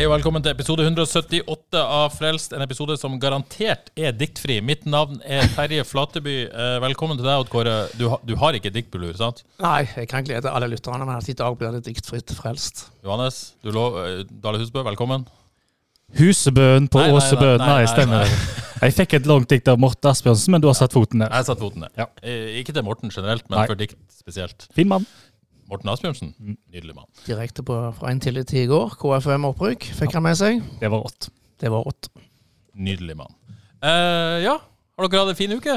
Hei og velkommen til episode 178 av Frelst, en episode som garantert er diktfri. Mitt navn er Terje Flateby. Eh, Velkommen til deg, Odd Kåre. Du, ha- du har ikke diktbulur, sant? Nei, jeg kan glede alle lytterne med at i dag blir det diktfritt frelst. Johannes, du lov, eh, Dale Husbø, velkommen. Husebøen på Nei, nei, Åsebøen. nei, Nei, nei, stemmer. Jeg fikk et langt dikt av Morten Asbjørnsen, men du har satt foten ned. Jeg har satt foten ned. Ja. Eh, Ikke til Morten generelt, men Nei. for dikt spesielt. Fin mann. Morten Asbjørnsen, nydelig mann. Direkte på, fra en til i går. KFM-opprykk fikk han med seg. Det var rått. Det var rått. Nydelig mann. Uh, ja, har dere hatt en fin uke?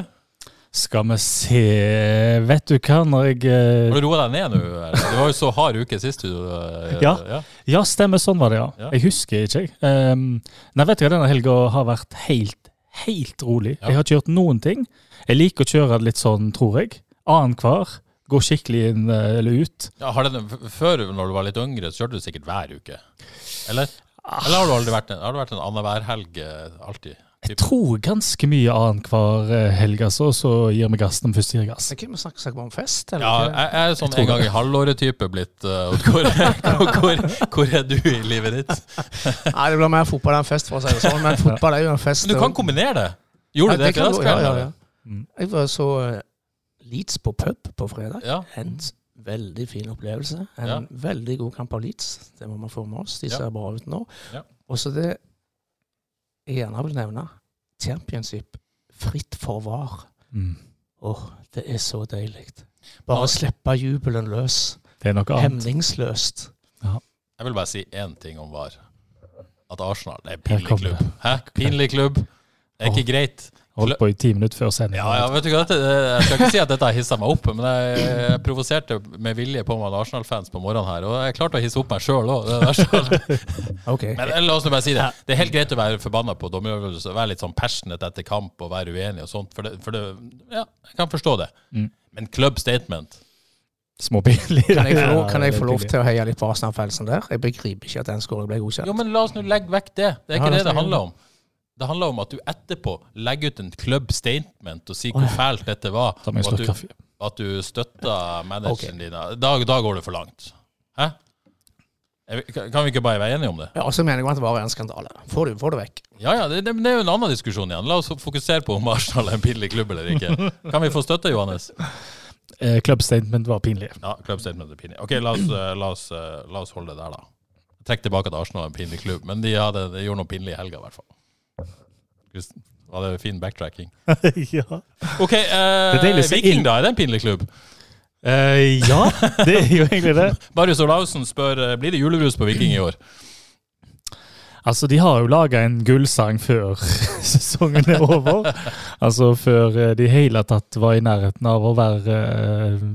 Skal vi se Vet du hva, når jeg eh, Har du roa deg ned nå? Det var jo så hard uke sist. Du, eh, Ja. ja. Ja, stemmer. Sånn var det, ja. Ja. Jeg husker ikke, jeg. Um, nei, vet du hva, denne helga har vært helt, helt rolig. Ja. Jeg har ikke gjort noen ting. Jeg liker å kjøre litt sånn, tror jeg. Annenhver. Gå skikkelig inn eh, eller ut. Ja, har det, før, når du var litt yngre, så kjørte du sikkert hver uke? Eller? Eller har du aldri vært en, har du vært en annenhver helg eh, alltid? Jeg tror ganske mye annenhver hver helg, altså, så gir vi gass når vi først gir gass. Men vi snakker snakker om fest? Eller? Ja, jeg, jeg er sånn jeg en gang i halvåret-type blitt. Uh, hvor, hvor, hvor, hvor er du i livet ditt? Nei, det blir mer fotball enn fest, for å si det sånn. Men fotball er jo en fest. Men du kan kombinere det. Gjorde du Ja, det kan ja, ja, ja. Jeg var så eh, Leeds på pub på fredag. Ja. En veldig fin opplevelse. En Ja. veldig god kamp av Leeds. Det må man få med oss. De Ja. ser bra ut nå. Ja. Og så det jeg gjerne vil nevne, championship fritt for var. Mm. Åh, det er så deilig. Bare slippe jubelen løs. Det er noe annet. Hemningsløst. Jeg vil bare si én ting om VAR. At Arsenal det er en pinlig klubb. Hæ? Pinlig klubb. Det er ikke greit. Holdt på i ti minutter før sending. Ja, ja, vet du hva, Jeg skal ikke si at dette hissa meg opp, men jeg, jeg provoserte med vilje på meg en Arsenal-fans på morgenen her. Og jeg klarte å hisse opp meg sjøl òg. okay. Men la oss nå bare si det. Det er helt greit å være forbanna på dommerøvelser, være litt sånn passionate etter kamp og være uenig og sånt. For det, for det Ja, jeg kan forstå det. Mm. Men club statement Småpinlig. Kan jeg, få lov, kan jeg få lov til å heie litt på Arsenal-fansen der? Jeg begriper ikke at den skåringen ble godkjent. Jo, men la oss nå legge vekk det. Det er ikke det det handler om. Det handler om at du etterpå legger ut en club statement og sier hvor fælt dette var, og at du, at du støtter manageren din. Da, da går det for langt. Hæ? Kan vi ikke bare være enige om det? Ja, så mener jeg at det var en skandale. Får du, får du vekk. Ja, ja, det, det, det er jo en annen diskusjon igjen. La oss fokusere på om Arsenal er en pinlig klubb eller ikke. Kan vi få støtte, Johannes? Eh, Club statement var pinlig. Ja, club statement er pinlig. Ok, la oss, eh, la oss, eh, la oss holde det der, da. Trekk tilbake at Arsenal er en pinlig klubb, men de, hadde, de gjorde noe pinlig i helga, i hvert fall. Just- Var det fin backtracking? ja. Ok, eh, Viking, da? Er det en pinlig klubb? Eh, ja, det er jo egentlig det. Marius Olaussen spør eh, blir det julebrus på Viking i år. Altså, de har jo laga en gullsang før sesongen er over. Altså før eh, de i hele tatt var i nærheten av å være eh,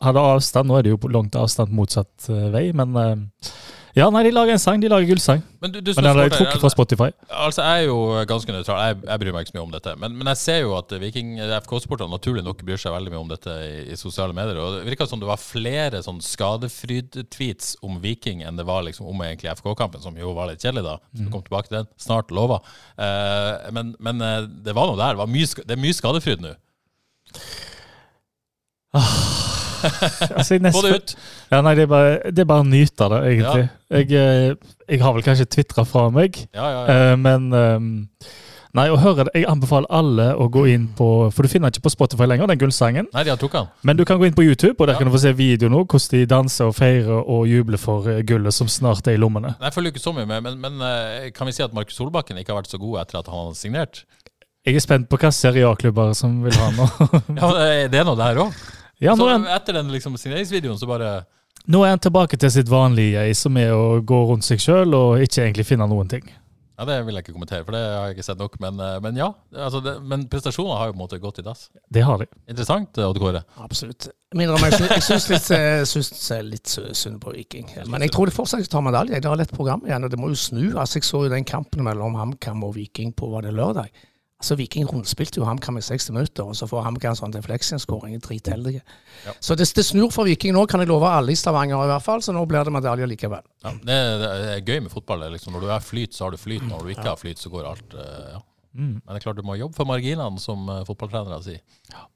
Hadde avstand. Nå er det jo på langt avstand motsatt vei, men Ja, nei, de lager en sang. De lager gullsang. Men, du, du, Men den er trukket fra Spotify. Altså, Jeg er jo ganske nøytral. Jeg, jeg bryr meg ikke så mye om dette. Men, men jeg ser jo at Viking, FK-sporterne naturlig nok bryr seg veldig mye om dette i, i sosiale medier. Og Det virka som det var flere sånn skadefryd-tweets om Viking enn det var liksom om egentlig FK-kampen, som jo var litt kjedelig, da. Så vi kom tilbake til den. Snart lova. Uh, men, men eh, det var noe der. Det, var mye, det er mye skadefryd nå. Altså, Få det ut! Ja, nei, det er bare, det er bare å nyte det, egentlig. Jeg, eh, jeg har vel kanskje tvitra fra meg, Ja, ja, ja. eh, men eh, Nei, å høre det, Jeg anbefaler alle å gå inn på For du finner ikke på Spotify lenger, den gullsangen. Nei, de har trukket den. Men du kan gå inn på YouTube, og der Ja. kan du få se video nå, hvordan de danser og feirer og jubler for eh, gullet som snart er i lommene. Nei, Jeg følger ikke så mye med, men, men kan vi si at Markus Solbakken ikke har vært så god etter at han har signert? Jeg er spent på hva Serie A-klubber som vil ha nå. Ja, det er noe der òg. Ja, Så han, etter den liksom signeringsvideoen så bare nå er han tilbake til sitt vanlige jeg, som er å gå rundt seg sjøl og ikke egentlig finne noen ting. Ja, Det vil jeg ikke kommentere, for det har jeg ikke sett nok. Men, eh, men ja, altså det, men prestasjoner har jo på en måte gått i dass. Det har de. Interessant, Odd Kåre. Absolutt. Mindre om jeg jeg syns litt, eh, syns litt sy- synd på Viking. Men jeg tror de fortsatt tar medalje. Det har lett program igjen, og det må jo snu. Altså, Jeg så jo den kampen mellom HamKam og Viking på var det lørdag. Altså, Viking rundspilte jo HamKam i 60 minutter, og så får HamKam sånn deflection-skåring i dritheldige. Ja. Så det, det snur for Viking nå, kan jeg love alle i Stavanger i hvert fall, så nå blir det medalje likevel. Ja, det, det er gøy med fotball. Liksom, når du er flyt, så har du flyt. Når du ikke har flyt, så går alt eh, ja. Mm. Men det er klart du må jobbe for marginene, som eh, fotballtrenere sier. Ja,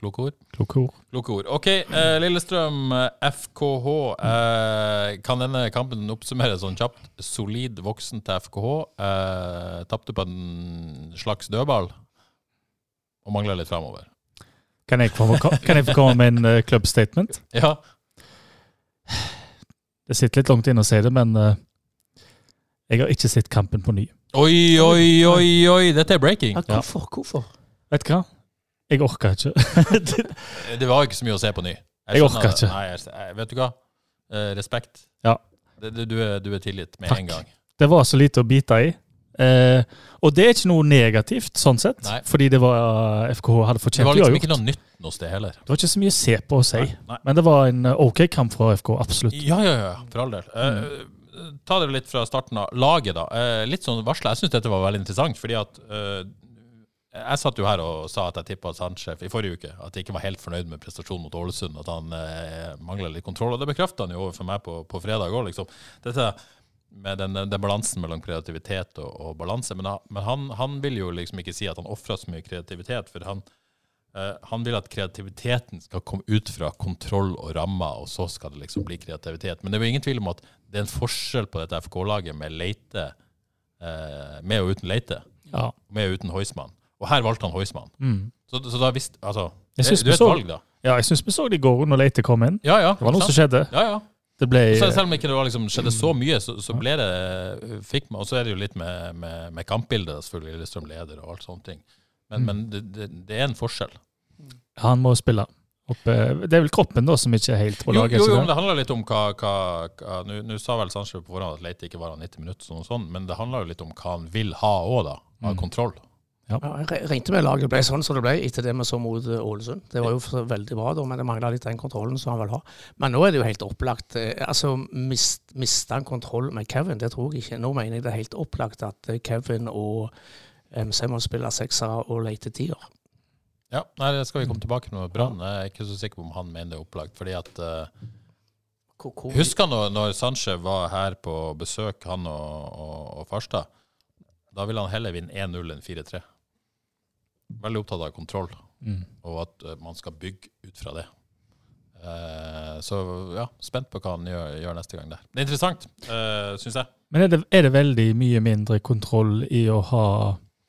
kloke ord. Kloke ord. Kloke ord. OK, eh, Lillestrøm eh, FKH. Eh, kan denne kampen oppsummeres sånn kjapt? Solid voksen til FKH. Eh, Tapte på en slags dødball og mangler litt framover. Kan jeg få, kan jeg få komme med en uh, klubbstatement? Ja. Det sitter litt langt inne å si det, men uh, jeg har ikke sett kampen på ny. Oi, oi, oi, oi! Dette er breaking. Ja, hvorfor? Hvorfor? Vet du hva? Jeg orker ikke. Det var ikke så mye å se på ny. Jeg jeg orker ikke. Nei, jeg, jeg, vet du hva? Eh, respekt. Ja. Det, det, du, er, du er tilgitt med Takk. en gang. det var så lite å bite i. Eh, og det er ikke noe negativt, sånn sett. Nei. Fordi det var FKH hadde fortjent. Det var liksom ikke noe nytt hos det heller. Det var ikke så mye å se på og si. Nei, nei. Men det var en eh, OK kamp fra FK, absolutt. Ja, ja, ja, for all del. Eh, ta det litt fra starten av. Laget, da. Eh, litt sånn varsla. Jeg syns dette var veldig interessant, fordi at eh, Jeg satt jo her og sa at jeg tippa Sanchez i forrige uke at jeg ikke var helt fornøyd med prestasjonen mot Ålesund, at han eh, mangla litt kontroll. Og det bekrefta han jo overfor meg på, på fredag òg, liksom. Dette med den, den balansen mellom kreativitet og, og balanse. Men, han, men han, han vil jo liksom ikke si at han ofra så mye kreativitet, for han, eh, han vil at kreativiteten skal komme ut fra kontroll og rammer, og så skal det liksom bli kreativitet. Men det er jo ingen tvil om at det er en forskjell på dette FK-laget med Leite, eh, med og uten Leite, Ja. med og uten Heusmann. Og her valgte han Heusmann. Mm. Så, så da visste Altså, det, det er et valg, da. ja, jeg syns vi så det i går når Leite kom inn. Ja, ja. Det var noe sant? som skjedde. Ja, ja. Det ble Så selv om ikke det liksom, skjedde så mye, så, så ble det fikk man, Og så er det jo litt med, med, med kampbildet, selvfølgelig. Lillestrøm leder og alt sånne ting. Men, Mm. men det, det, det er en forskjell. Han må spille. Oppe. Det er vel kroppen da som ikke er helt på laget. jo, jo, jo, men det handler litt om hva, hva, hva Nå sa vel Sandsjø på forhånd at Leite ikke var 90 minutter, sånn og sånn, men det handler jo litt om hva han vil ha òg, da. Av Mm. kontroll. Ja, jeg ringte med laget Det ble sånn som det ble etter det vi så mot eh, Ålesund. Det var jo veldig bra, da, men det mangla litt den kontrollen som han vil ha. Men nå er det jo helt opplagt. eh, altså mist, Mista han kontroll med Kevin? Det tror jeg ikke. Nå mener jeg det er helt opplagt at eh, Kevin og MC må spille seksere og lete tier. Ja, nei, det skal vi komme tilbake til med Brann. Jeg er ikke så sikker på om han mener det er opplagt. fordi at hvor- Husker når, når Sanchez var her på besøk, han og, og, og Farstad? Da ville han heller vinne 1-0 enn 4-3. Veldig opptatt av kontroll, Mm. og at eh, man skal bygge ut fra det. Eh, så ja, spent på hva han gjør, gjør neste gang der. Det er interessant, uh, syns jeg. Men er det, er det veldig mye mindre kontroll i å ha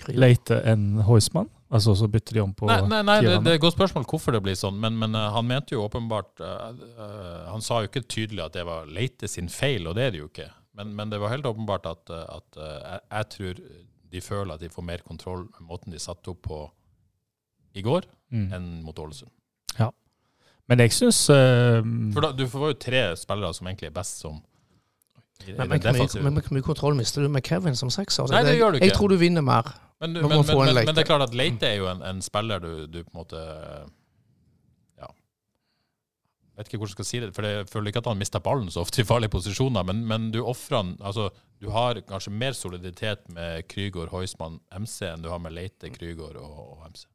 Leite enn Heusmann? Altså så bytter de om på Nei, nei, nei det, det er et godt spørsmål hvorfor det blir sånn, men, men uh, han mente jo åpenbart uh, eh, Han sa jo ikke tydelig at det var Leite sin feil, og det er det jo ikke. Men, men det var helt åpenbart at, eh, at eh, jeg, jeg tror de føler at de får mer kontroll med måten de satte opp på i går, Mm. enn mot Ålesund. Ja. Men jeg syns uh, For da, du får jo tre spillere som egentlig er best som i, Men, men, hvor mye- kontroll mister du med Kevin som sekser? Nei, det gjør du ikke. Jeg tror du vinner mer. Men, du- men, man få men, en men, men det er klart at Leite er jo en, en spiller du, du på en måte vet ikke hvordan jeg skal si det, for jeg føler ikke at han mister ballen så ofte i farlige posisjoner, men, men du ofrer han Altså, du har kanskje mer soliditet med Krygård, Heusmann, MC enn du har med Leite, Krygård og, og MC.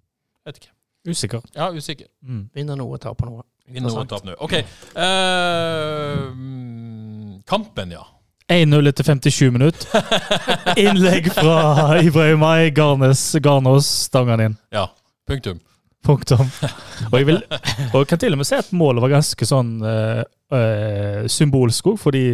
Vet ikke. usikker. Ja, usikker. Mm. Vinner noe, taper noe. Vinner noe taper noe. OK. Eh, mm, kampen, ja. 1-0 etter 57 minutter. Innlegg fra Ibrahimai Garnes, Garnås, stangen inn. Ja. Punktum. Punktum. Og jeg, vil, og jeg kan til og med si at målet var ganske sånn eh, eh, symbolsk òg, fordi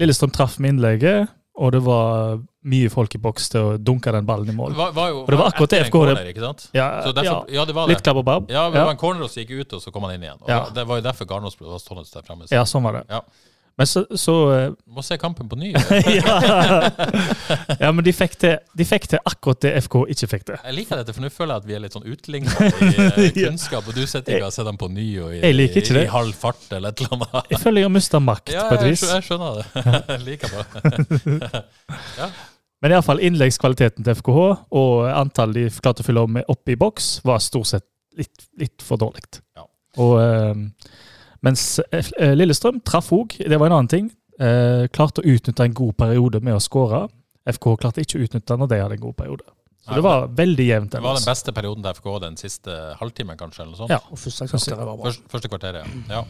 Lillestrøm traff med innlegget, og det var mye folk i boks til å dunke den ballen i mål. Var, var jo, Og det var akkurat det FK corner, ikke sant? Ja, Så derfor, ja, det var Litt det. klabb og babb. Ja, det var en corner som gikk ut, og så kom han inn igjen. Og Ja. Det var jo derfor Garnås ble stående der fremme. Ja, sånn var det. Ja. Men så, så eh, Må se kampen på ny. ja. ja, men de fikk, til, de fikk til akkurat det FK ikke fikk til. Jeg liker dette, for nå føler jeg at vi er litt sånn utligna i eh, kunnskap, og du sitter ikke og ser dem på ny og i, i, i halv fart eller et eller annet. Jeg føler jeg har mista makt Ja, på et vis. Ja, jeg skjønner det. Jeg liker det. ja. Men iallfall innleggskvaliteten til FKH og antallet de klarte å fylle opp i boks, var stort sett litt, litt for dårlig. Ja. Og, eh, mens eh, Lillestrøm traff òg, det var en annen ting. Eh, klarte å utnytte en god periode med å skåre. FK klarte ikke å utnytte når de hadde en god periode. Så Nei, det var veldig jevnt. Det var den beste perioden til FK den siste halvtimen, kanskje? eller noe sånt? Ja. Og første kvarteret var bra. Første, første kvarteret, ja.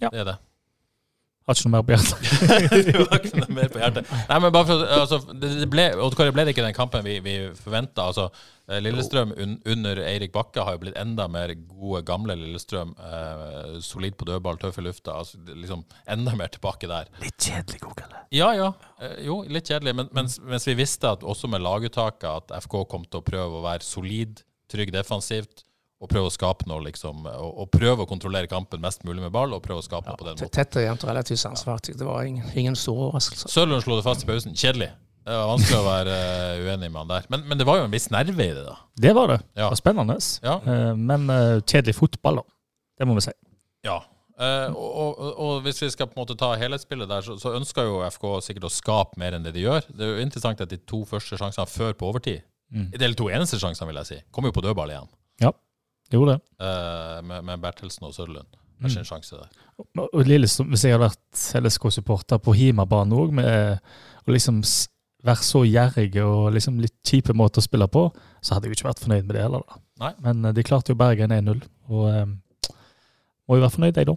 Ja. Det er det. Har ikke noe mer på hjertet. du har ikke noe mer på hjertet. Nei, men bare for, altså, det, det ble, Odd ble det ikke den kampen vi, vi forventa. Altså, eh, Lillestrøm un, under Eirik Bakke har jo blitt enda mer gode, gamle Lillestrøm. Eh, solid på dødball, tøff i lufta. Altså, liksom Enda mer tilbake der. Litt kjedelig Kokele. Ja, ja. Eh, jo, litt kjedelig. Men, mens, mens vi visste at også med laguttaket at FK kom til å prøve å være solid, trygg defensivt. Og prøve å skape noe, liksom. Og, og prøve å kontrollere kampen mest mulig med ball, og prøve å skape noe på den måten. Tett og jevnt og relativt sansvartig. Det var ingen, ingen stor overraskelse. Sørlund slo det fast i pausen. Kjedelig. Det var vanskelig å være uh, uenig med han der. Men, men det var jo en viss nerve i det, da. Det var det. Ja. Det var spennende. Ja. Uh, men uh, kjedelig fotball, da. Det må vi si. Ja. Eh, og, og, og hvis vi skal på en måte ta helhetsbildet der, så, så ønsker jo FK sikkert å skape mer enn det de gjør. Det er jo interessant at de to første sjansene før på overtid, Mm. eller to eneste sjansene, vil jeg si, kommer jo på dødball igjen. Gjorde det. Uh, med, med Bertelsen og Sørlund. er ikke en sjanse der. Og og Lillestrøm, hvis jeg hadde vært LSK-supporter på hjemmebane òg, med å liksom være så gjerrig og liksom litt kjipe måter å spille på, så hadde jeg jo ikke vært fornøyd med det heller. da. Nei. Men eh, de klarte jo Bergen 1-0, og um, må jo være fornøyd, jeg, da.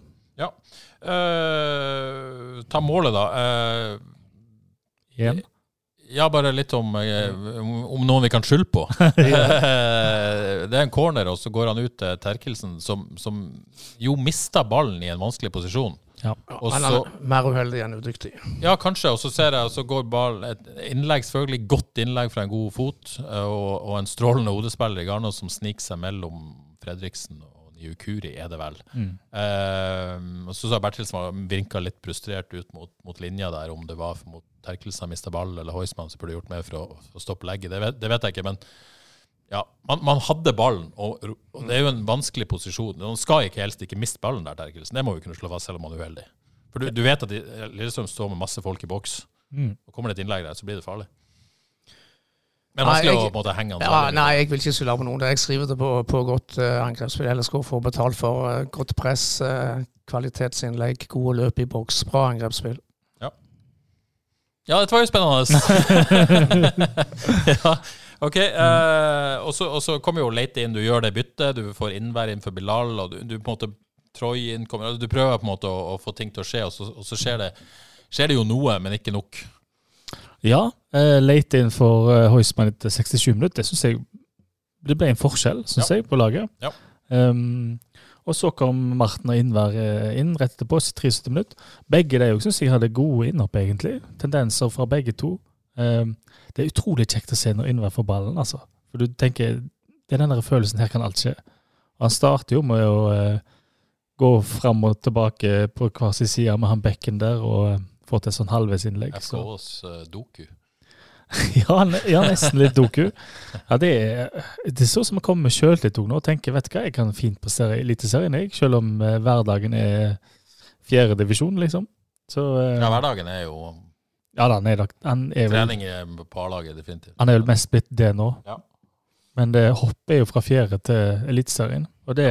Eh, ta målet, da. Eh, Igjen. Ja, bare litt om, eh, om, noen vi kan skylde på. det er en corner, og så går han ut til Terkelsen, som, som jo mista ballen i en vanskelig posisjon. Ja. Og han er mer uheldig enn udyktig. ja, kanskje, og så ser jeg, og så går ballen Et innlegg, selvfølgelig godt innlegg fra en god fot, eh, og, og en strålende hodespiller i Garnås som sniker seg mellom Fredriksen og Niukuri, er det vel. Mm. Uh, og så sa Bertilsen vinka litt frustrert ut mot, mot linja der, om det var mot Terkelsen som mista ball, eller Heusmann som burde gjort mer for å, for å stoppe legget. Det vet, det vet jeg ikke, men ja, man, man hadde ballen, og, og det er jo en vanskelig posisjon. Man skal ikke helst ikke miste ballen der, Terkelsen. Det må vi kunne slå fast, selv om man er uheldig. For du, du vet at Lillestrøm står med masse folk i boks, Mm. og kommer det et innlegg der, så blir det farlig. Men man vanskelig å jeg- på en måte henge Ja, nei, jeg vil ikke skylde på noen. Jeg skriver det på, på godt uh, angrepsspill. LSK får betalt for uh, godt press, uh, kvalitetsinnlegg, gode løp i boks, bra angrepsspill. Ja, ja, dette var jo spennende. ja, ok. uh, og så- kommer jo Leite inn, du gjør det byttet, du får innvær innenfor Bilal, og du, du på en måte Troy inn kommer, Du prøver på en måte å, å få ting til å skje, og så, og så skjer, det, skjer det jo noe, men ikke nok. Ja, eh, late inn for eh, Heusmann etter 67 minutter. Det synes jeg det ble en forskjell, synes Ja. jeg, på laget. Ja. Um, og så kom Marten og Innvær eh, inn rett etterpå, 73 minutter. Begge de òg syns jeg hadde gode innhopp, egentlig. Tendenser fra begge to. Um, det er utrolig kjekt å se når Innvær får ballen, altså. For du tenker Det er den der følelsen her kan alt skje. Og han starter jo med å uh, gå fram og tilbake på hver sin side med han bekken der, og uh, få et sånn halvveisinnlegg. så- FKHs uh, Doku. ja, ja, nesten litt doku. Ja, det, er, det er så som å komme med sjøltillit nå og tenke vet du hva, jeg kan fint prestere i Eliteserien, jeg, selv om uh, hverdagen er fjerdedivisjon, liksom. Så uh, Ja, hverdagen er jo ja da, nei, er, han er vel trening er på A-laget, definitivt. han er vel mest blitt det nå. Ja. Men det hoppet er jo fra fjerde til Eliteserien. Og det,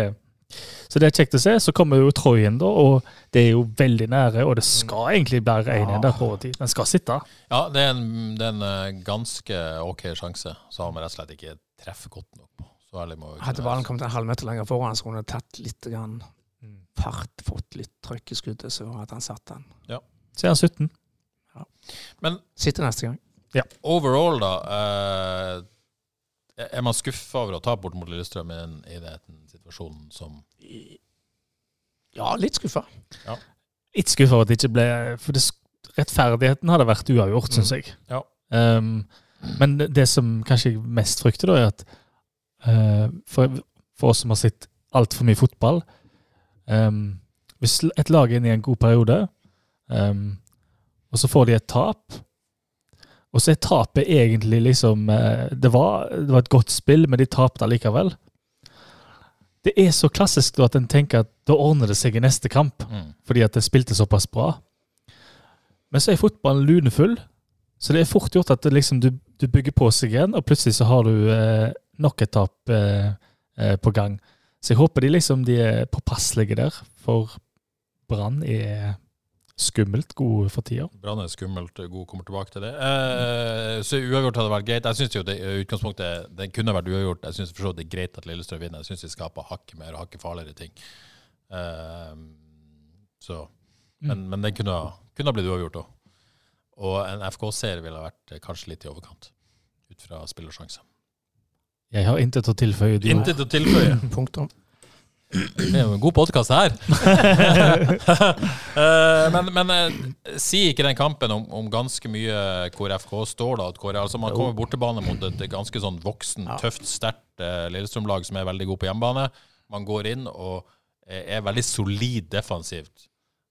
så det er kjekt å se. Så kommer jo Troyen, da, og det er jo veldig nære. Og det skal egentlig være én ja. der på overtid. Den skal sitte. Ja, det er en, det er en eh, ganske ok sjanse, så har vi rett og slett ikke treffet godt nok på. Så ærlig må vi Hadde ballen kommet en halvmeter lenger foran, så kunne han tatt litt grann Mm. fart, fått litt trøkk i skuddet, så hadde han satt den. Så er han 17. Men Sitter neste gang. overall, da eh, Er man skuffa over å ta bort mot Lillestrøm i den, i den situasjonen som Ja, litt skuffa. Litt skuffa over at det ikke ble For det, rettferdigheten hadde vært uavgjort, syns jeg. Ja. Um, men det, det som kanskje jeg mest frykter, da, er at uh, for, for oss som har sett altfor mye fotball um, Hvis et lag er inne i en god periode, um, og så får de et tap og så er tapet egentlig liksom eh, det, var, det var et godt spill, men de tapte allikevel. Det er så klassisk da at en tenker at da ordner det seg i neste kamp mm. fordi at det spilte såpass bra. Men så er fotballen lunefull. Så det er fort gjort at det liksom, du, du bygger på seg igjen, og plutselig så har du eh, nok et tap eh, eh, på gang. Så jeg håper de liksom de er påpasselige der, for Brann er skummelt god for tida. Brann er skummelt god, kommer tilbake til det. Eh, så uavgjort hadde vært greit. Jeg syns jo det utgangspunktet det kunne vært uavgjort. Jeg syns det er greit at Lillestrøm vinner. Jeg syns de skaper hakket mer og hakket farligere ting. Eh, så, men, men den kunne, kunne blitt uavgjort òg. Og en FK-serie ville vært eh, kanskje litt i overkant, ut fra spillersjanse. Jeg har intet å tilføye. Intet å tilføye. Punktum. Det er jo en god podkast her. Eh, men, men uh, sier ikke den kampen om, om, ganske mye hvor FK står da? Hvor, altså man kommer bortebane mot et ganske sånn voksen, tøft, sterkt uh, Lillestrøm-lag som er veldig god på hjemmebane. Man går inn og er veldig solid defensivt.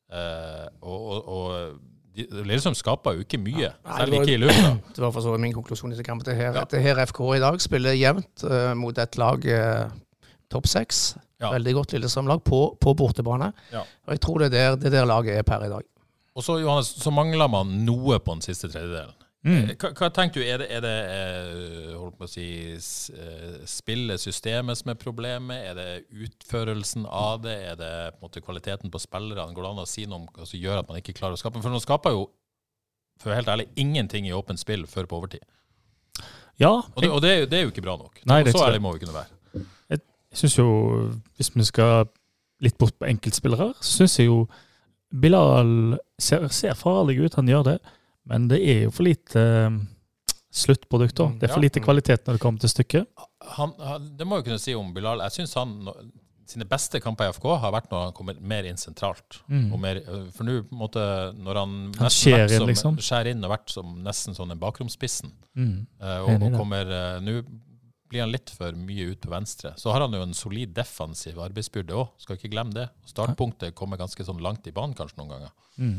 og, og, og Lillestrøm skaper jo ikke mye, selv ikke i lufta. Det var for så vidt min konklusjon i disse Det her, ja. det her FK i dag spiller jevnt uh, mot et lag uh, topp seks. Ja. Veldig godt Lillestrøm-lag på, på, bortebane. Ja. Og jeg tror det er der, det der laget er per i dag. Og så Johannes, så mangler man noe på den siste tredjedelen. Mm. Eh, hva, hva, tenker du, er det, er det eh, holdt på å si, eh, spillet, systemet som er problemet? Er det utførelsen av det? Er det på en måte kvaliteten på spillerne? Går det an å si noe om hva som gjør at man ikke klarer å skape? For nå skaper jo, for helt ærlig, ingenting i åpent spill før på overtid. Ja. Og det, og det, er, jo, det er, jo ikke bra nok. Nei, så ærlig må vi kunne være. Syns jo, hvis vi skal litt bort på enkeltspillere, så syns jeg jo Bilal ser, ser farlig ut. Han gjør det. Men det er jo for lite uh, sluttprodukt. da. Det er for lite kvalitet når det kommer til stykket. Han, det må jeg kunne si om Bilal. Jeg syns han sine beste kamper i FK har vært når han kommer mer inn sentralt. Mm. Mer, for nå, når han, han skjer inn, liksom. skjærer inn og vært som nesten sånn en bakromspissen mm. uh, og, og, kommer uh, Nå blir han litt for mye ut på venstre. Så har han jo en solid defensiv arbeidsbyrde òg, skal ikke glemme det. Startpunktet kommer ganske sånn langt i banen kanskje noen ganger. Mm.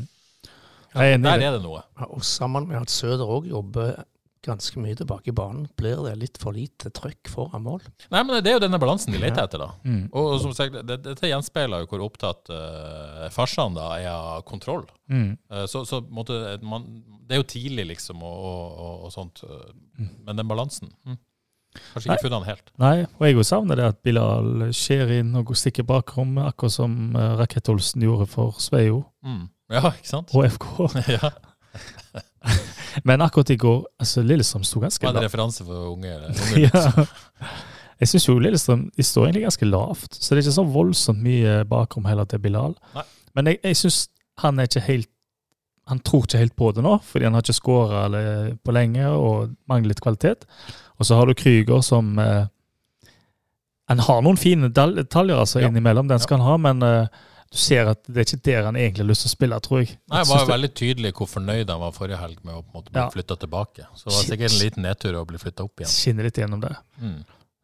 Ja, der er det noe. Og sammen med at Søder òg jobber ganske mye tilbake i banen, blir det litt for lite trøkk foran mål. Nei, men Det er jo denne balansen de leter etter. da. Mm. Og, og, som sagt, det, Dette gjenspeiler jo hvor opptatt uh, farsene da er av kontroll. Mm. Uh, så, så måtte, man, Det er jo tidlig, liksom, og, og, og sånt. Uh, men den balansen mm. Kanskje ikke funnet han helt. Nei, og jeg savner det at Bilal skjer inn og stikker bakrom, akkurat som Rakett-Olsen gjorde for Sveio. Mm. Ja, ikke sant? Og FK. ja. Men akkurat i går altså Lillestrøm sto ganske lavt. En referanse for unge? unge ja. Jeg syns jo Lillestrøm de står egentlig ganske lavt, så det er ikke så voldsomt mye bakrom heller til Bilal. Nei. Men jeg, jeg syns han er ikke helt Han tror ikke helt på det nå, fordi han har ikke skåra på lenge og mangler litt kvalitet. Og så har du Krüger som eh, Han har noen fine detaljer altså, ja. innimellom, den skal ja. han ha, men eh, du ser at det er ikke der han egentlig har lyst til å spille, tror jeg. Nei, han var jo veldig tydelig hvor fornøyd han var forrige helg med å på en måte bli ja. flytta tilbake. Så det var sikkert en liten nedtur å bli flytta opp igjen. Skinner litt gjennom det. Mm.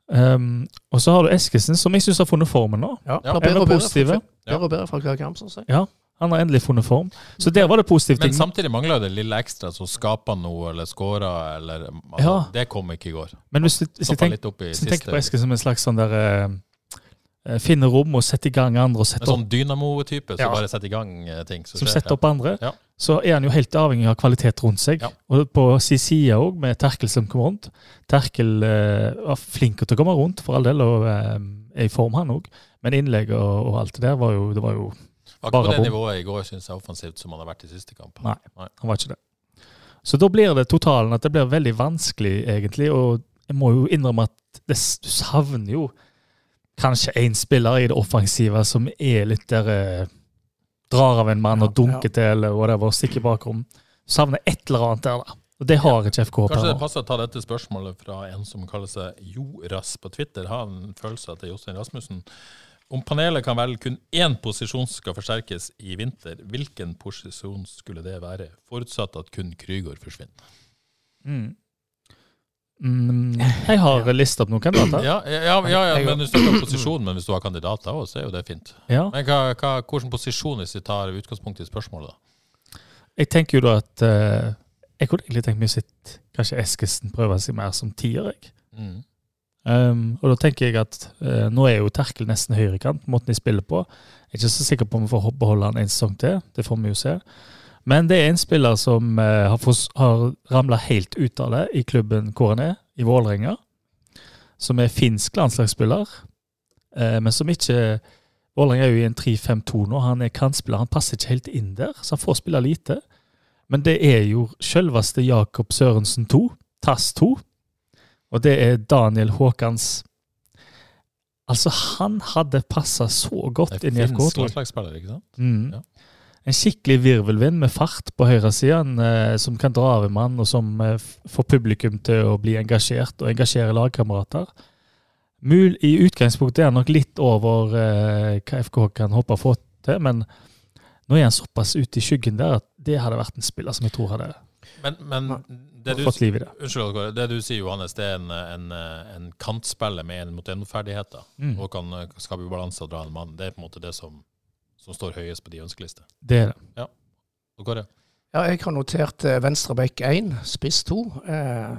Um, og så har du Eskesen, som jeg syns har funnet formen nå. Ja, ja. Bedre, og bedre, bedre fra syns jeg. Ja, han har endelig funnet form. Så der var det positive ting. Men samtidig mangler det lille ekstra som skaper noe, eller skårer, eller altså, ja. Det kom ikke i går. Men hvis, tenk, hvis jeg tenker på Eskesen som en slags sånn der uh, Eh, finne rom og sette i gang andre. Og en sånn dynamo-type som ja. bare setter i gang eh, ting. som setter opp andre. Ja. Så er han jo helt avhengig av kvalitet rundt seg. Og på sin side òg, med Terkel som kom rundt. Terkel eh, var flink til å komme rundt, for all del, og eh, er i form, han òg. Men innlegg og, og, alt det der var jo, det var jo var ikke på det nivået i går, syns jeg, offensivt som han har vært i siste kamp. Nei, Nei, han var ikke det. Så da blir det totalen at det blir veldig vanskelig, egentlig. Og jeg må jo innrømme at det, du savner jo kanskje én spiller i det offensive som er litt der eh, Drar av en mann og dunker til, eller whatever, stikker bakrom. Savner et eller annet der, da. Og det har ikke FK. Kanskje det passer å ta dette spørsmålet fra en som kaller seg Joras på Twitter. Har en følelse er Jostein Rasmussen. Om panelet kan velge kun én posisjon som skal forsterkes i vinter, hvilken posisjon skulle det være? Forutsatt at kun Krygård forsvinner. Mm. Mm, jeg har lista opp noen kandidater. Ja, ja, ja, ja men du snakker om posisjon, men hvis du har kandidater òg, så er jo det fint. Ja. Men hva, hva, Hvilken posisjon, hvis vi tar utgangspunkt i spørsmålet? da? Jeg tenker jo da at uh, Jeg kunne egentlig tenkt meg å sitte kanskje Eskesen prøver seg mer som tier. jeg. Mm. Um, og da tenker jeg at uh, nå er jo Terkel nesten høyrekant, måten de spiller på. Jeg er ikke så sikker på om vi får beholde han en sesong til, det får vi jo se. Men det er en spiller som uh, har, fås- har ramla helt ut av det i klubben hvor han er, i Vålerenga. Som er finsk landslagsspiller, uh, men som ikke Vålerenga er jo i en 3-5-2 nå. Han er kantspiller, han passer ikke helt inn der, så han får spille lite. Men det er jo selveste Jakob Sørensen 2, TAS 2. Og det er Daniel Håkans Altså, han hadde passa så godt inn i FK. Det tror slags spiller, ikke sant? Mm. Ja. En skikkelig virvelvind med fart på høyresida, eh, som kan dra av en mann, og som eh, får publikum til å bli engasjert og engasjere lagkamerater. Mul I utgangspunktet er han nok litt over eh, hva FK kan håpe å få til, men nå er han såpass ute i skyggen der at det hadde vært en spiller som jeg tror hadde Men, men det, du, fått liv i det. unnskyld, det du sier, Johannes, det er en, en, en kantspiller med en mot en-ferdigheter. Mm. Og kan skape ubalanse og dra en mann. Det er på en måte det som, som står høyest på de ønskeliste. Det er det. Ja. Og Kåre? Ja, jeg har notert eh, venstre bekk 1, spiss 2. Eh,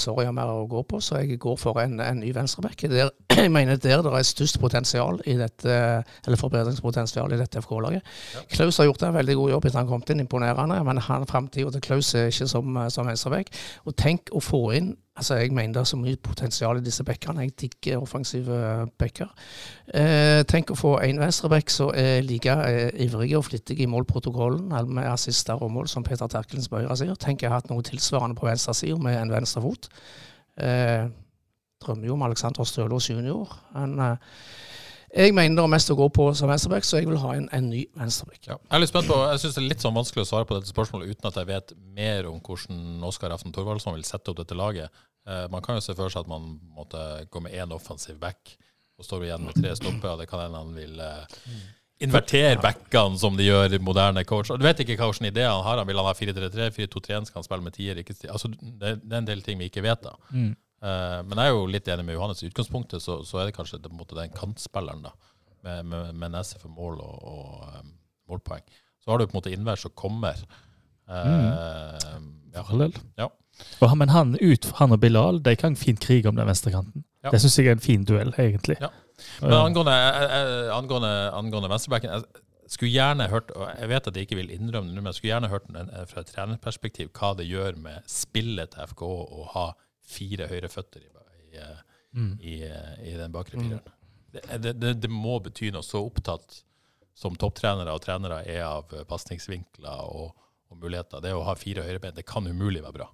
Sorry har mer å gå på, så jeg går for en, en ny venstre bekk. Der- Jeg mener der det er størst potensial i dette, eller forbedringspotensial i dette FK-laget. Klaus har gjort en veldig god jobb etter han kom inn, imponerende. Men han framtida til Klaus er ikke som, eh, som venstrebekk. Og tenk å få inn altså Jeg mener det er så mye potensial i disse bekkene. Jeg digger offensive bekker. Eh, tenk å få en venstreback som er like eh, ivrig og flittig i målprotokollen med assister og mål som Peter Terkelens på høyre side. Tenk jeg har hatt noe tilsvarende på venstre side med en venstre fot. Eh, drømmer jo om Alexander Stølås junior. Men eh, jeg mener det er mest å gå på som venstreback, så jeg vil ha en, en ny venstreback. Ja. Jeg er litt spent på, jeg synes det er litt sånn vanskelig å svare på dette spørsmålet uten at jeg vet mer om hvordan Oskar Aften Thorvaldsson vil sette opp dette laget. Eh, man kan jo se for seg at man måtte gå med én offensiv back, og står igjen med tre stopper, og Det kan hende han vil eh, invertere backene som de gjør i moderne coach. Og Du vet ikke hva slags idé han har. Han Vil han ha 4-3-3, 4-2-3-1, skal han spille med tier? Ikke, altså, det, det er en del ting vi ikke vet da. Mm. Eh, men jeg er jo litt enig med Johannes. I utgangspunktet så, så er det kanskje det, måte, den kantspilleren da, med, med, med nese for mål og, og um, målpoeng. Så har du på en måte innvær som kommer. Eh, ja. For all del. Ja. Og Men han, ut, han og Bilal de kan fint krige om den venstrekanten. Ja. Det syns jeg er en fin duell, egentlig. Ja. Men angående, eh, eh, angående, angående venstrebacken Jeg skulle gjerne hørt, og jeg vet at jeg ikke vil innrømme det, men jeg skulle gjerne hørt en, fra et trenerperspektiv hva det gjør med spillet til FK å ha fire høyreføtter i, i, eh, Mm. i, eh, i den bakre fireren. Det, det, det, må bety noe. Så opptatt som topptrenere og trenere er av eh, pasningsvinkler og, og muligheter. Det å ha fire høyrebein, det kan umulig være bra.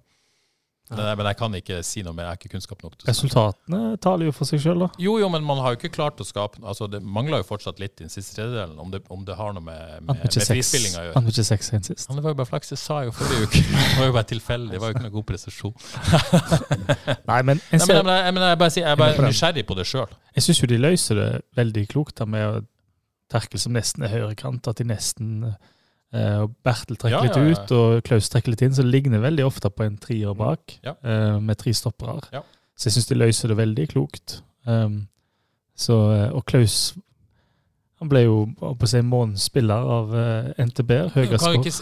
Men, men jeg kan ikke si noe mer, jeg har ikke kunnskap nok til å si. Resultatene taler jo for seg sjøl, da. Jo, jo, men man har jo ikke klart å skape altså Det mangler jo fortsatt litt i den siste tredjedelen, om det, om det har noe med, med, med frispillinga å gjøre. han fikk ikke seks igjen sist. Han det var jo bare flaks, det sa jeg jo forrige uke. Det var jo bare tilfeldig, det var jo ikke noe god prestasjon. Nei, men Nei, jeg, men, ser, jeg, jeg, jeg, bare sier, jeg er Jeg er bare nysgjerrig på det sjøl. jeg syns jo de løser det veldig klokt da med å Terkel som nesten er høyrekant, at de nesten og Bertel trekker Ja, litt ja, ja. ut, og Klaus trekker litt inn, så det ligner veldig ofte på en trier bak, Ja. eh, med tre stoppere. Ja. Så jeg syns de løser det veldig klokt. Um, så, eh, og Klaus han ble jo på å si, månedens spiller av uh, NTB. Ikke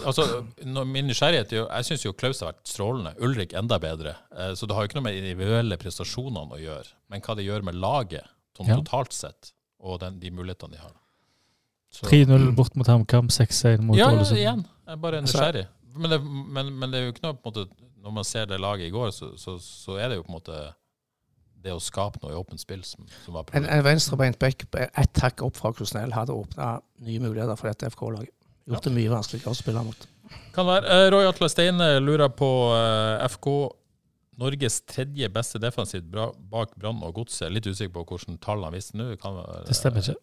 Altså, min nysgjerrighet er jo Jeg syns jo Klaus har vært strålende. Ulrik enda bedre. Uh, Så det har jo ikke noe med individuelle prestasjonene å gjøre, men hva det gjør med laget sånn totalt sett, og den, de mulighetene de har. Så- 3-0 bort mot HamKam, 6-1 mot Ja, ja, igjen. Jeg er bare Altså- nysgjerrig. Men det, men, men det er jo ikke noe på en måte Når man ser det laget i går, så, så, så er det jo på en måte det å skape noe i åpent spill som, som var En, problemet. en venstrebeint back ett hakk opp fra Krusnell hadde åpna nye muligheter for dette FK-laget. Gjort det mye vanskeligere å spille mot. Kan være. Eh, Roy Atle Steine lurer på eh, FK. Norges tredje beste defensivt bra, bak Brann og Godset. Litt usikker på hvordan tallene visste nå. Kan Det stemmer ikke.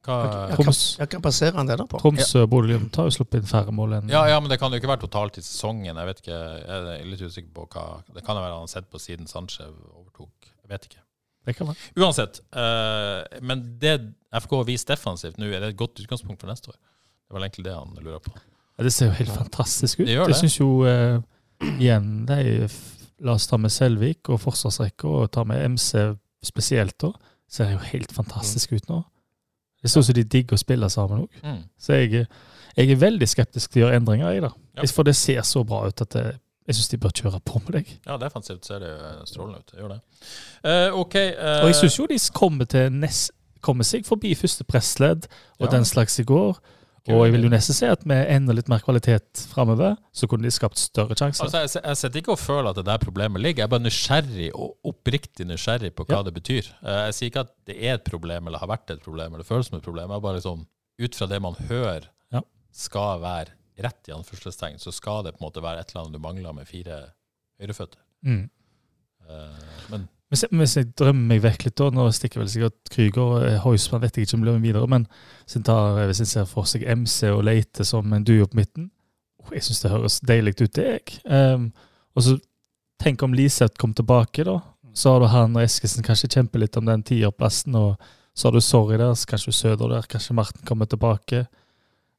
Hva, Troms, jeg kan basere han det der på. Troms og Bodø-Glimt har jo sluppet inn færre mål enn ja, ja, men det kan jo ikke være totalt i sesongen. Jeg vet ikke, jeg er litt usikker på hva Det kan jo være han har sett på siden Sanchez overtok. Jeg vet ikke. Det kan være. Uansett. Uh, men det FK har vist defensivt nå, er det et godt utgangspunkt for neste år? Det var egentlig det han lurer på. Ja, det ser jo helt fantastisk ut. Det gjør det. Jeg det. syns jo uh, igjen de, La oss ta med Selvik og forsvarsrekka, og ta med MC spesielt. da, Ser jo helt fantastisk ut nå. Det syns de digger å spille sammen òg. Mm. Så jeg, jeg er veldig skeptisk til å gjøre endringer. Jeg, da. Ja. For det ser så bra ut at det, jeg syns de bør kjøre på med deg. Ja, defensivt ser det jo strålende ut. Jeg gjør det. Uh, OK. uh, Og jeg syns jo de kommer, til nest, kommer seg forbi første pressledd og Ja. den slags i går. Og jeg vil jo nesten si at med enda litt mer kvalitet framover, så kunne de skapt større sjanser. Altså, jeg, jeg sitter ikke og føler at det der problemet ligger. Jeg er bare nysgjerrig, og oppriktig nysgjerrig på hva Ja. det betyr. Eh, Jeg sier ikke at det er et problem, eller har vært et problem, eller føles som et problem. Jeg er bare sånn, Ut fra det man hører Ja. skal være rett, i anførselstegn, så skal det på en måte være et eller annet du mangler med fire høyreføtter. Mm. Eh, Men Hvis jeg, hvis jeg drømmer meg vekk litt, da, nå stikker vel sikkert Krüger og eh, Heusmann vet jeg ikke om blir med videre, men hvis en, tar, eh, hvis en ser for seg MC og Leite som en duo på midten oh, Jeg syns det høres deilig ut, det, jeg. Um, og så tenk om Liseth kom tilbake, da. Så har du han og Eskesen kanskje kjemper litt om den tierplassen, og så har du Sorry der, så kanskje Søder der, kanskje Marten kommer tilbake.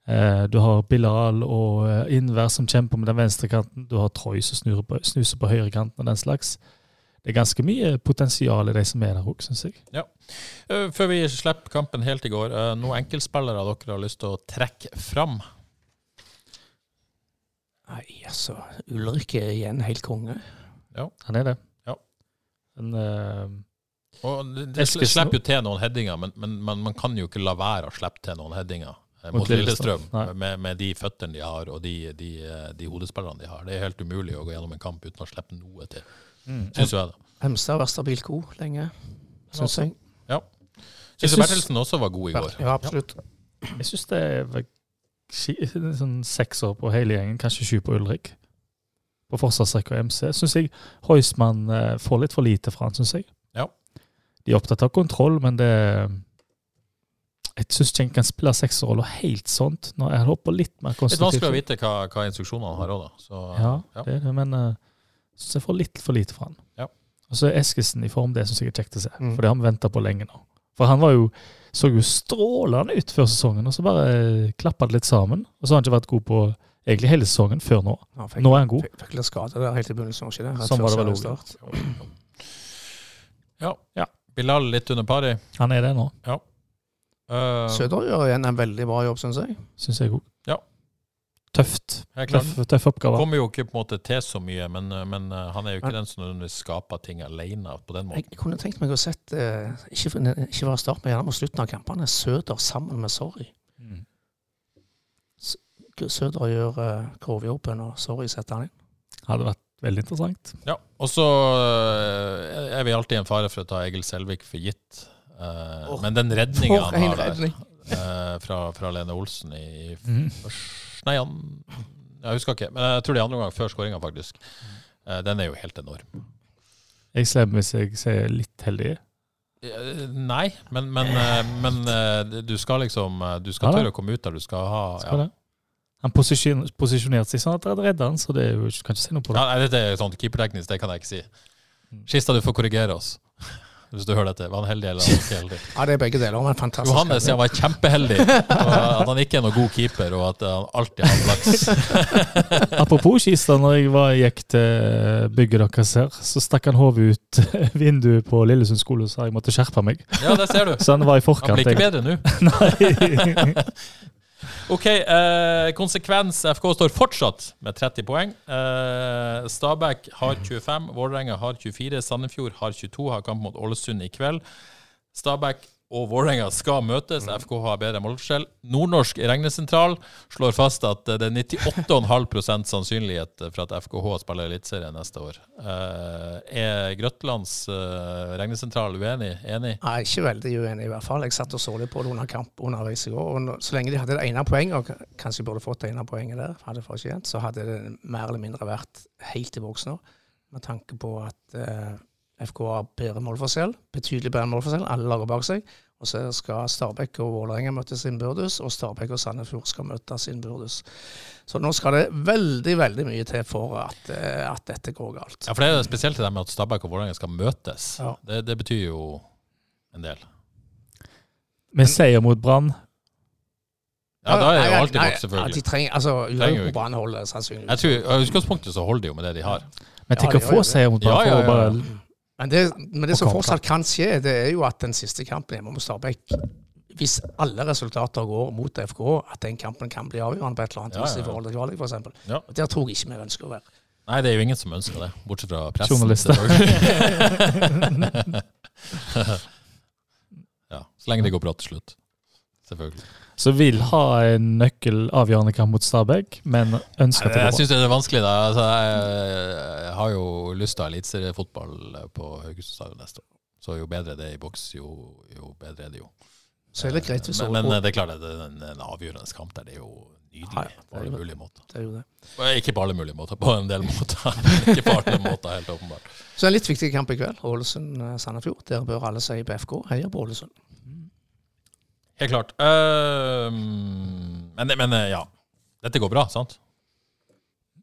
Uh, du har Bilal og eh, Innvær som kjemper med den venstrekanten. Du har Troy som snuser på, snuser på høyrekanten og den slags. Det er ganske mye potensial i de som er der òg, syns jeg. Ja. før vi slipper kampen helt i går, eh, noen enkeltspillere dere har lyst til å trekke fram? Nei, altså. Ulrik er igjen helt konge. Ja. Han er det. Ja. Men, uh, Og det, det slipper jo til noen headinger, men, men man, man kan jo ikke la være å slippe til noen headinger eh, mot Mot Lillestrøm. Med, med de føttene de har og de, de, eh, de hodespillerne de har. Det er helt umulig å gå gjennom en kamp uten å slippe noe til, mm. syns jeg. da. Hemstad har vært stabilt god lenge, syns jeg. Ja. Syns Bertelsen også var god i går. Ja, absolutt. Jeg syns det er sånn seks sånn på hele gjengen, kanskje sju på Ulrik. På forsvarsrekka og MC. Syns jeg Heusmann eh, får litt for lite fra han, syns jeg. Ja. De er opptatt av kontroll, men det Jeg syns ikke en kan spille sekserroller helt sånt. Nå, jeg håper litt mer Litt vanskelig å konstruktivt. vite hva, hva instruksjonene har òg, da. Så, Ja, ja. det, men uh, syns jeg får litt for lite fra han. Ja. Og så er Eskesen i form, det syns jeg er kjekt å se. Mm. For det har vi venta på lenge nå. For han var jo, så jo strålende ut før sesongen, og så bare uh, klappa det litt sammen. Og så har han ikke vært god på egentlig hele sesongen før nå. Ja, fikk, Nå er han god. Fikk, fikk litt skade der helt i begynnelsen, ikke det? Rett Sånn var det vel òg. ja. Ja. Bilal litt under pari. Han er det nå, Uh, Søder gjør igjen en veldig bra jobb, syns jeg. syns jeg òg. Ja. Tøft. Tøff, tøff oppgave. Kommer jo ikke på en måte til så mye, men, men uh, han er jo ikke den som nødvendigvis skaper ting alene på den måten. Jeg, kunne tenkt meg å sett, eh, ikke, ikke være start, men gjerne mot slutten av kampene, Søder sammen med Sorry. Mm. Søder gjør uh, grovjobben, og Sorry setter han inn. Hadde vært veldig interessant. Ja, og så er vi alltid i en fare for å ta Egil Selvik for gitt. Men den redninga han har der redning! fra, fra Lene Olsen i Mhm. Nei, han Jeg husker ikke, men jeg tror det er andre gang før skåringa, faktisk. Uh, den er jo helt enorm. Jeg slemmer hvis jeg sier litt heldig. Eh, Nei, men, men, eh, men eh, du skal liksom eh, Du skal tørre å komme ut der. Du skal ha Skal ja. Han posisjon, posisjonerte seg sånn at han redda han, så det er jo, kan ikke si noe på det. Ja, nei, dette er sånn keeperteknisk, det kan jeg ikke si. Mm. Skista, du får korrigere oss. Hvis du hører dette. Var han heldig eller var han ikke heldig? Ja, det er begge deler. Han var fantastisk. Johannes han var kjempeheldig. og At han ikke er noen god keeper, og at han alltid har flaks. Apropos Kista, når jeg var, gikk til bygget deres her, så stakk han hodet ut vinduet på Lillesund skole og sa jeg måtte skjerpe meg. Ja, det ser du. Så han var i forkant. Han blir ikke bedre nå. Nei. Ok, eh, konsekvens. FK står fortsatt med 30 poeng. Eh, Stabæk har 25, Vålerenga har 24, Sandefjord har 22, har kamp mot Ålesund i kveld. Stabæk og Vålerenga skal møtes. FK har bedre målforskjell. Nordnorsk regnesentral slår fast at det er 98,5% sannsynlighet for at FKH spiller Eliteserien neste år. Eh, er Grøtlands eh, regnesentral uenig? Enig? Er ikke veldig uenig, i hvert fall. Jeg satt og så litt på det under kamp underveis i går. og Så lenge de hadde det ene poenget, og kanskje burde fått det ene poenget der, hadde fortjent, så hadde det mer eller mindre vært helt i boks nå. Med tanke på at eh, FK har bedre målforskjell, betydelig bedre målforskjell, alle lager bak seg. Og så skal Stabæk og Vålerenga møtes innbyrdes, og Stabæk og Sandefjord skal møtes innbyrdes. Så nå skal det veldig, veldig mye til for at, eh, at dette går galt. Ja, for det er spesielt det der med at Stabæk og Vålerenga skal møtes. Ja. Det, det betyr jo en del. Med seier mot Brann. Ja, da er det jo Nei, alltid godt, selvfølgelig. Ja, de trenger, altså, Trenger Brann holder sannsynligvis. Jeg tror, I utgangspunktet så holder de jo med det de har. Men tenk Ja, å få seier mot Brann. Ja, ja, ja. Men det, men det som fortsatt kan skje, det er jo at den siste kampen hjemme mot Stabæk Hvis alle resultater går mot FK, at den kampen kan bli avgjørende på et eller annet Ja, vis ja, ja. i forhold til kvalik, f.eks. Ja. Der tror jeg ikke vi ønsker å være. Nei, det er jo ingen som ønsker det, bortsett fra pressen. Journalister. ja, Så lenge det går bra til slutt. Selvfølgelig. Som vil ha en nøkkelavgjørende kamp mot Stabæk, men ønsker at det Jeg går bra. syns det er vanskelig. da. Altså, jeg, jeg har jo lyst til å ha eliteseriefotball på Haugesund stadion neste år. Så jo bedre det er i boks, jo, jo bedre er det jo. Så er det greit hvis men, men det er klart at det er en, en avgjørende kamp der. Det er jo nydelig Ja, ja, på alle det er jo- mulige måter. det er jo det. Ikke på alle mulige måter, på en del måter. ikke på alle måter, helt åpenbart. Så en litt viktig kamp i kveld. Ålesund-Sandefjord. Der bør alle si BFK FK. Heier på Ålesund. Helt klart. Uh, men, men eh, ja. Dette går bra, sant?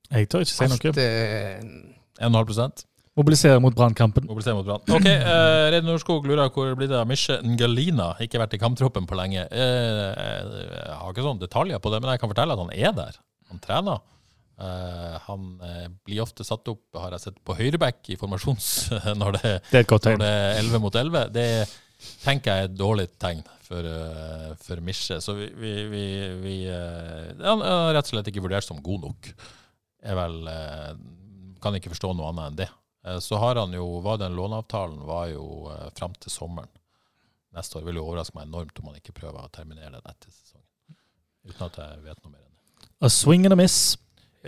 Jeg tør ikke si noe. Alt er 1,5 prosent. Mobilisere mot Brannkampen. Mobilisere mot Brann. Ok, uh, Reidar Norskog lurer hvor blir det av Misje Ngalina. Ikke vært i kamptroppen på lenge. Uh, jeg har ikke sånne detaljer på det, men jeg kan fortelle at han er der. Han trener. Uh, han uh, blir ofte satt opp, har jeg sett, på høyreback i formasjons når det, Det er et godt når det er 11 mot 11. Det tenker jeg er et dårlig tegn for, uh, for Misje. Så vi, vi, vi, vi eh, Han er rett og slett ikke vurdert som god nok. Jeg vel eh, Kan ikke forstå noe annet enn det. Eh, Så har han jo, var den låneavtalen var jo fram til sommeren. Neste år vil jo overraske meg enormt om han ikke prøver å terminere den etter sesongen. Uten at jeg vet noe mer enn det. A swing and a miss.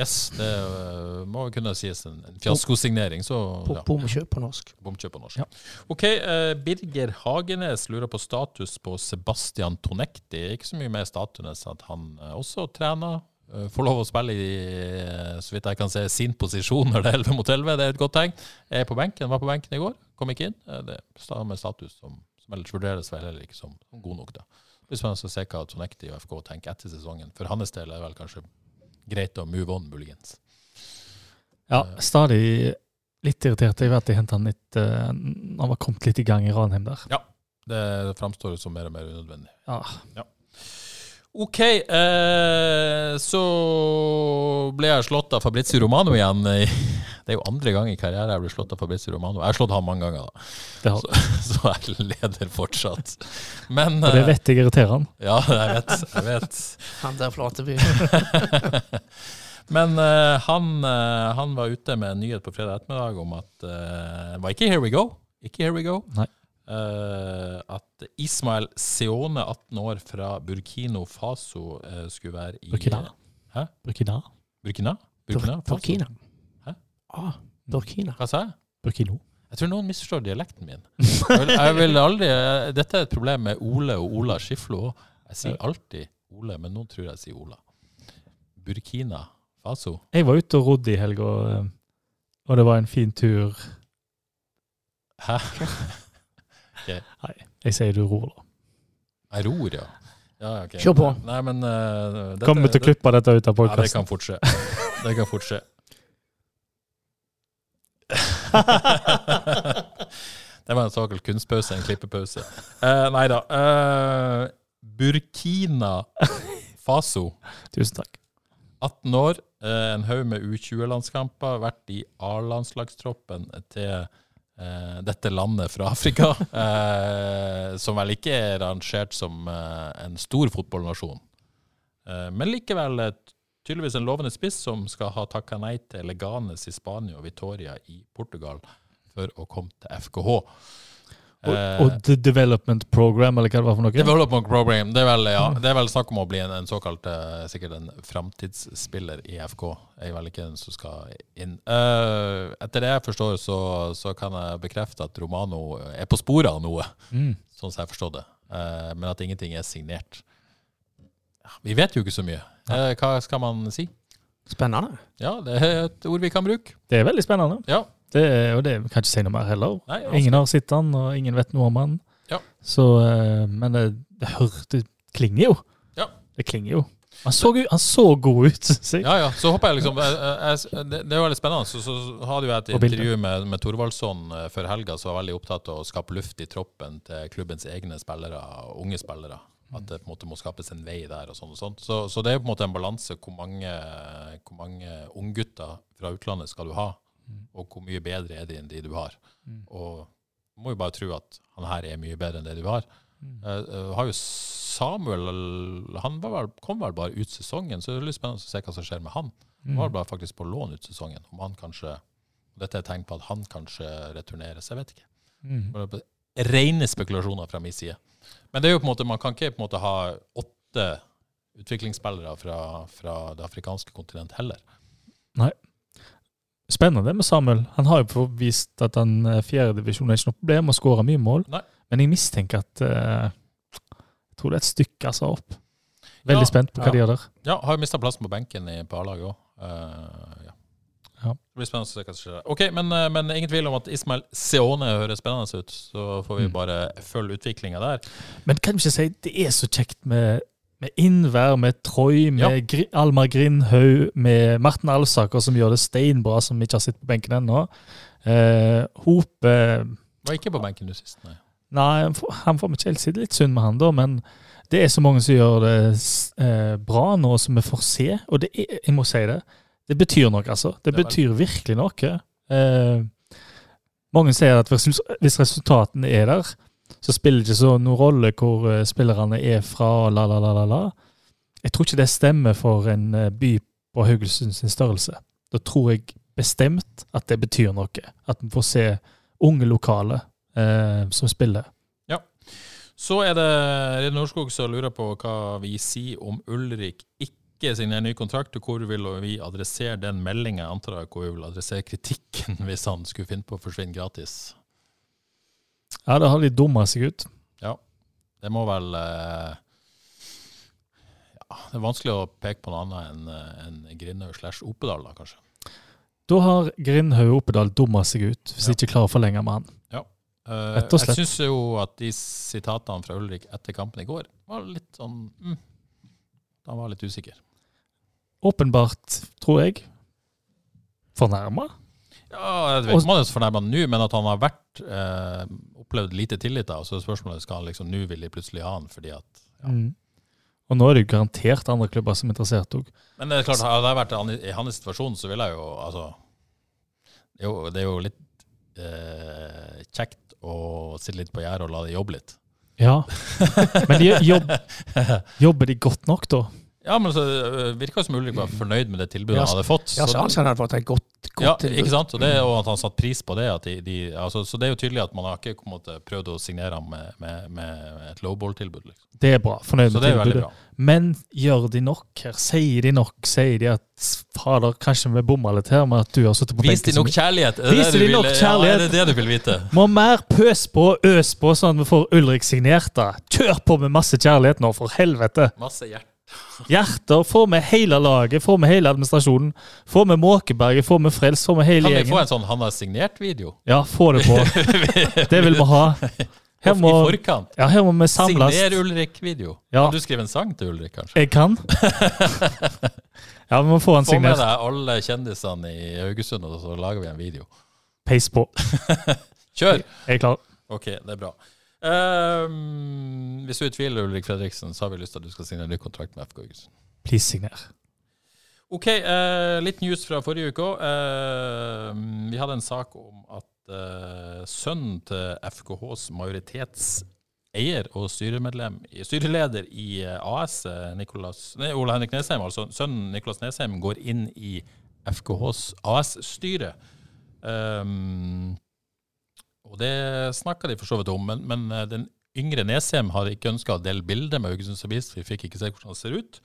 Yes, det eh, må kunne sies en, en fiaskosignering. Så ja, bomkjøp på norsk. bomkjøp på norsk. Ok, uh, Birger Hagenes lurer på status på Sebastian Tonekti. Ikke så mye mer status at han uh, også trener. Får lov å spille i, så vidt jeg kan se, sin posisjon når det er 11 mot 11. Det er et godt tegn. Er på benken, var på benken i går, kom ikke inn. Det er med status som, som ellers vurderes vel heller ikke som som god nok. da. Det blir spennende å se hva Tonekti og FK tenker etter sesongen. For hans del er det vel kanskje greit å move on, muligens. Ja, stadig litt irritert. Jeg vet at jeg hentet han litt uh, Han var kommet litt i gang i Ranheim der. Ja, Det framstår som mer og mer unødvendig. Ja. OK, eh, så ble jeg slått av Fabrizio Romano igjen. Det er jo andre gang i karrieren jeg blir slått av Fabrizio Romano. Jeg har slått ham mange ganger, da. Det Så, så jeg leder fortsatt. Men og det vet jeg irriterer han. Ja, jeg vet. Jeg vet. Han der Flateby. Men uh, han, uh, han var ute med en nyhet på fredag ettermiddag om at uh, Det var ikke Here We Go. Ikke Here We Go. Nei. Eh, at Ismael Seone, 18 år, fra Burkino Faso, skulle være i Burkina. Hæ? Burkina. Burkina? Burkina? Faso? Burkina. Ah, Burkina. Hva sa jeg? Burkino. Jeg tror noen misforstår dialekten min. Jeg vil, jeg vil aldri, dette er et problem med Ole og Ola Skiflo òg. Jeg sier alltid Ole, men noen tror jeg sier Ola. Burkina Faso. Jeg var ute og rodde i helga, eh, og det var en fin tur. Hæ? Nei, jeg sier du ror, da. Jeg ror, ja. ja okay. Kjør på. Nei, men uh, dette, Kommer vi til å klippe dette ut av Ja, det podkasten? kan fort skje. Det kan fort skje. det var en såkalt kunstpause, en klippepause. Uh, nei da. Uh, Burkina Faso. Tusen takk. 18 år, uh, en haug med U20-landskamper, vært i A-landslagstroppen til dette landet fra Afrika, som vel ikke er rangert som en stor fotballnasjon. Men likevel eh, tydeligvis en lovende spiss som skal ha takka nei til Leganes i Spania og Vitoria i Portugal for å komme til FKH. Og, Eh, og The Development Program, eller hva det var for noe? Development Program. Det er vel, ja, det er vel snakk om å bli en, en såkalt eh, sikkert en framtidsspiller i FK. Jeg er vel ikke den som skal inn. Uh, etter det jeg forstår, så, så kan jeg bekrefte at Romano er på sporet av noe, Mm. sånn som jeg forstår det. Uh, men at ingenting er signert. Vi vet jo ikke så mye. Eh, hva skal man si? Spennende. Ja, det er et ord vi kan bruke. Det er veldig spennende. Ja. Det, er- og det vi kan ikke si noe mer heller. Nei, ingen har sett han, og ingen vet noe om han. Ja. Så, eh, men det, det, hør, det klinger jo. Ja. Det klinger jo. Han så, jo- han så god ut, syns jeg. Ja, ja. Så håper jeg liksom jeg, jeg, det, det er veldig spennende. Så, så hadde jo jeg et Og bilder. intervju med, med Thorvaldsson eh, før helga, som var veldig opptatt av å skape luft i troppen til klubbens egne spillere, unge spillere. At det på en måte må skapes en vei der og sånn og sånt. Så, så det er på en måte en balanse. Hvor mange, hvor mange unggutter fra utlandet skal du ha? Og hvor mye bedre er de enn de du har? Og du må jo bare tro at han her er mye bedre enn det du har. Eh, har jo Samuel Han var vel, kom vel bare ut sesongen, så det er litt spennende å se hva som skjer med han. Han var bare faktisk på lån ut sesongen. Om han kanskje Dette er tegn på at han kanskje returneres. Jeg vet ikke. Mm. Rene spekulasjoner fra min side. Men det er jo på en måte, man kan ikke på en måte ha åtte utviklingsspillere fra, fra det afrikanske kontinent heller. Nei. Spennende med Samuel. Han har jo vist at han fjerde fjerdedivisjon er ikke noe problem å skårer mye mål. Nei. Men jeg mistenker at uh, Jeg tror det er et stykke altså opp. Veldig Ja, spent på hva ja. de gjør der. Ja, har jo mista plassen på benken i, på A-laget òg. ja. Ja. Det blir spennende å se hva som skjer. Ok, men, eh, men ingen tvil om at Ismael Seone høres spennende ut. Så får vi Mm. bare følge utviklinga der. Men kan vi ikke si det er så kjekt med, med Innvær, med Troy, med Gri Almar Grindhaug, med Marten Alsaker, som gjør det steinbra, som ikke har sittet på benken ennå. Eh, Hope Var ikke på benken du sist, nei. Nei, han får, vi ikke helt si det litt synd med han, da, men det er så mange som gjør det eh, bra nå, som vi får se. Og det er, jeg må si det, det betyr noe, altså. Det Det betyr virkelig noe. Eh, mange sier at hvis, resultatene er der, så spiller det ikke så noen rolle hvor eh, spillerne er fra, la, la, la, la, la. Jeg tror ikke det stemmer for en eh, by på Haugesund sin størrelse. Da tror jeg bestemt at det betyr noe. At vi får se unge lokale eh, som spiller. Ja. Så er det Redd Norskog som lurer på hva vi sier om Ulrik ikke signerer ny kontrakt, og hvor vil vi adressere den meldinga? Jeg antar jeg hvor vi vil adressere kritikken hvis han skulle finne på å forsvinne gratis. Ja, det har de dumma seg ut. Ja. Det må vel eh, Ja, det er vanskelig å peke på noe annet enn en Grindhaug slash Opedal, da, kanskje. Da har Grindhaug Oppedal dumma seg ut, hvis Ja. ikke klarer å forlenge med han. Eh, Rett og jeg slett. syns jo at de sitatene fra Ulrik etter kampen i går var litt sånn mm, Han var litt usikker. Åpenbart, tror jeg, fornærma. Ja, jeg vet ikke om han er så fornærma nå, men at han har vært eh, opplevd lite tillit. da, og så er spørsmålet skal han liksom, Nå vil de plutselig ha han fordi at ja. Mm. Og nå er det jo garantert andre klubber som er interessert òg. Men det er klart, hadde jeg vært i hans situasjon, så ville jeg jo altså jo, det er jo litt eh, kjekt å sitte litt på gjerdet og la det jobbe litt. Ja. Men de jobb, jobber de godt nok, da? Ja, men så øh, virka som Ulrik var fornøyd med det tilbudet Ja, han hadde fått. Ja, så- han hadde fått et godt, godt ja, tilbud. ikke sant? Og, det, og at han satte pris på det. At de, de, altså, så det er jo tydelig at man har ikke måte, prøvd å signere ham med, med, med et lowball-tilbud. Liksom. Det er bra. Fornøyd med tilbudet. Men gjør de nok her? Sier de nok? Sier de at fader, kanskje vi bomma litt her med at du har sittet på Vis benken? de nok så mye?» kjærlighet? Er det Vis det du de vil- nok Ja, er det det du vil vite? Må mer pøs på, og øs på, sånn at vi får Ulrik signert. da. Kjør på med masse kjærlighet nå, for helvete! Masse hjerte. Hjerter. Få med hele laget, få med hele administrasjonen. Få med Måkeberget, få med Frels, få med hele Kan vi få en sånn han har signert-video? Ja, få det på. Det vil vi ha. Her må, I forkant? ja, her må vi samles. Signer Ulrik-video. Ja. Kan du skrive en sang til Ulrik, kanskje? Jeg kan. Ja, vi må få han Få med deg alle kjendisene i Haugesund, og så lager vi en video. Peis på. Kjør! Jeg er klar. Ok, det er bra. Ehm, hvis du er i tvil, Ulrik Fredriksen, så har vi lyst til at du skal signere ny kontrakt med FK Haugesund. Please signer. Ok, uh, litt news fra forrige uke òg. vi hadde en sak om at uh, sønnen til FKHs majoritetseier og styremedlem, styreleder i eh, AS, Nikolas, nei, Ole Henrik Nesheim, altså sønnen Nikolas Nesheim, går inn i FKHs AS-styre. Um, og det snakka de for så vidt om, men, men eh, den yngre Nesheim har ikke ønska å dele bilde med Haugesunds Avis, vi fikk ikke se hvordan han ser ut.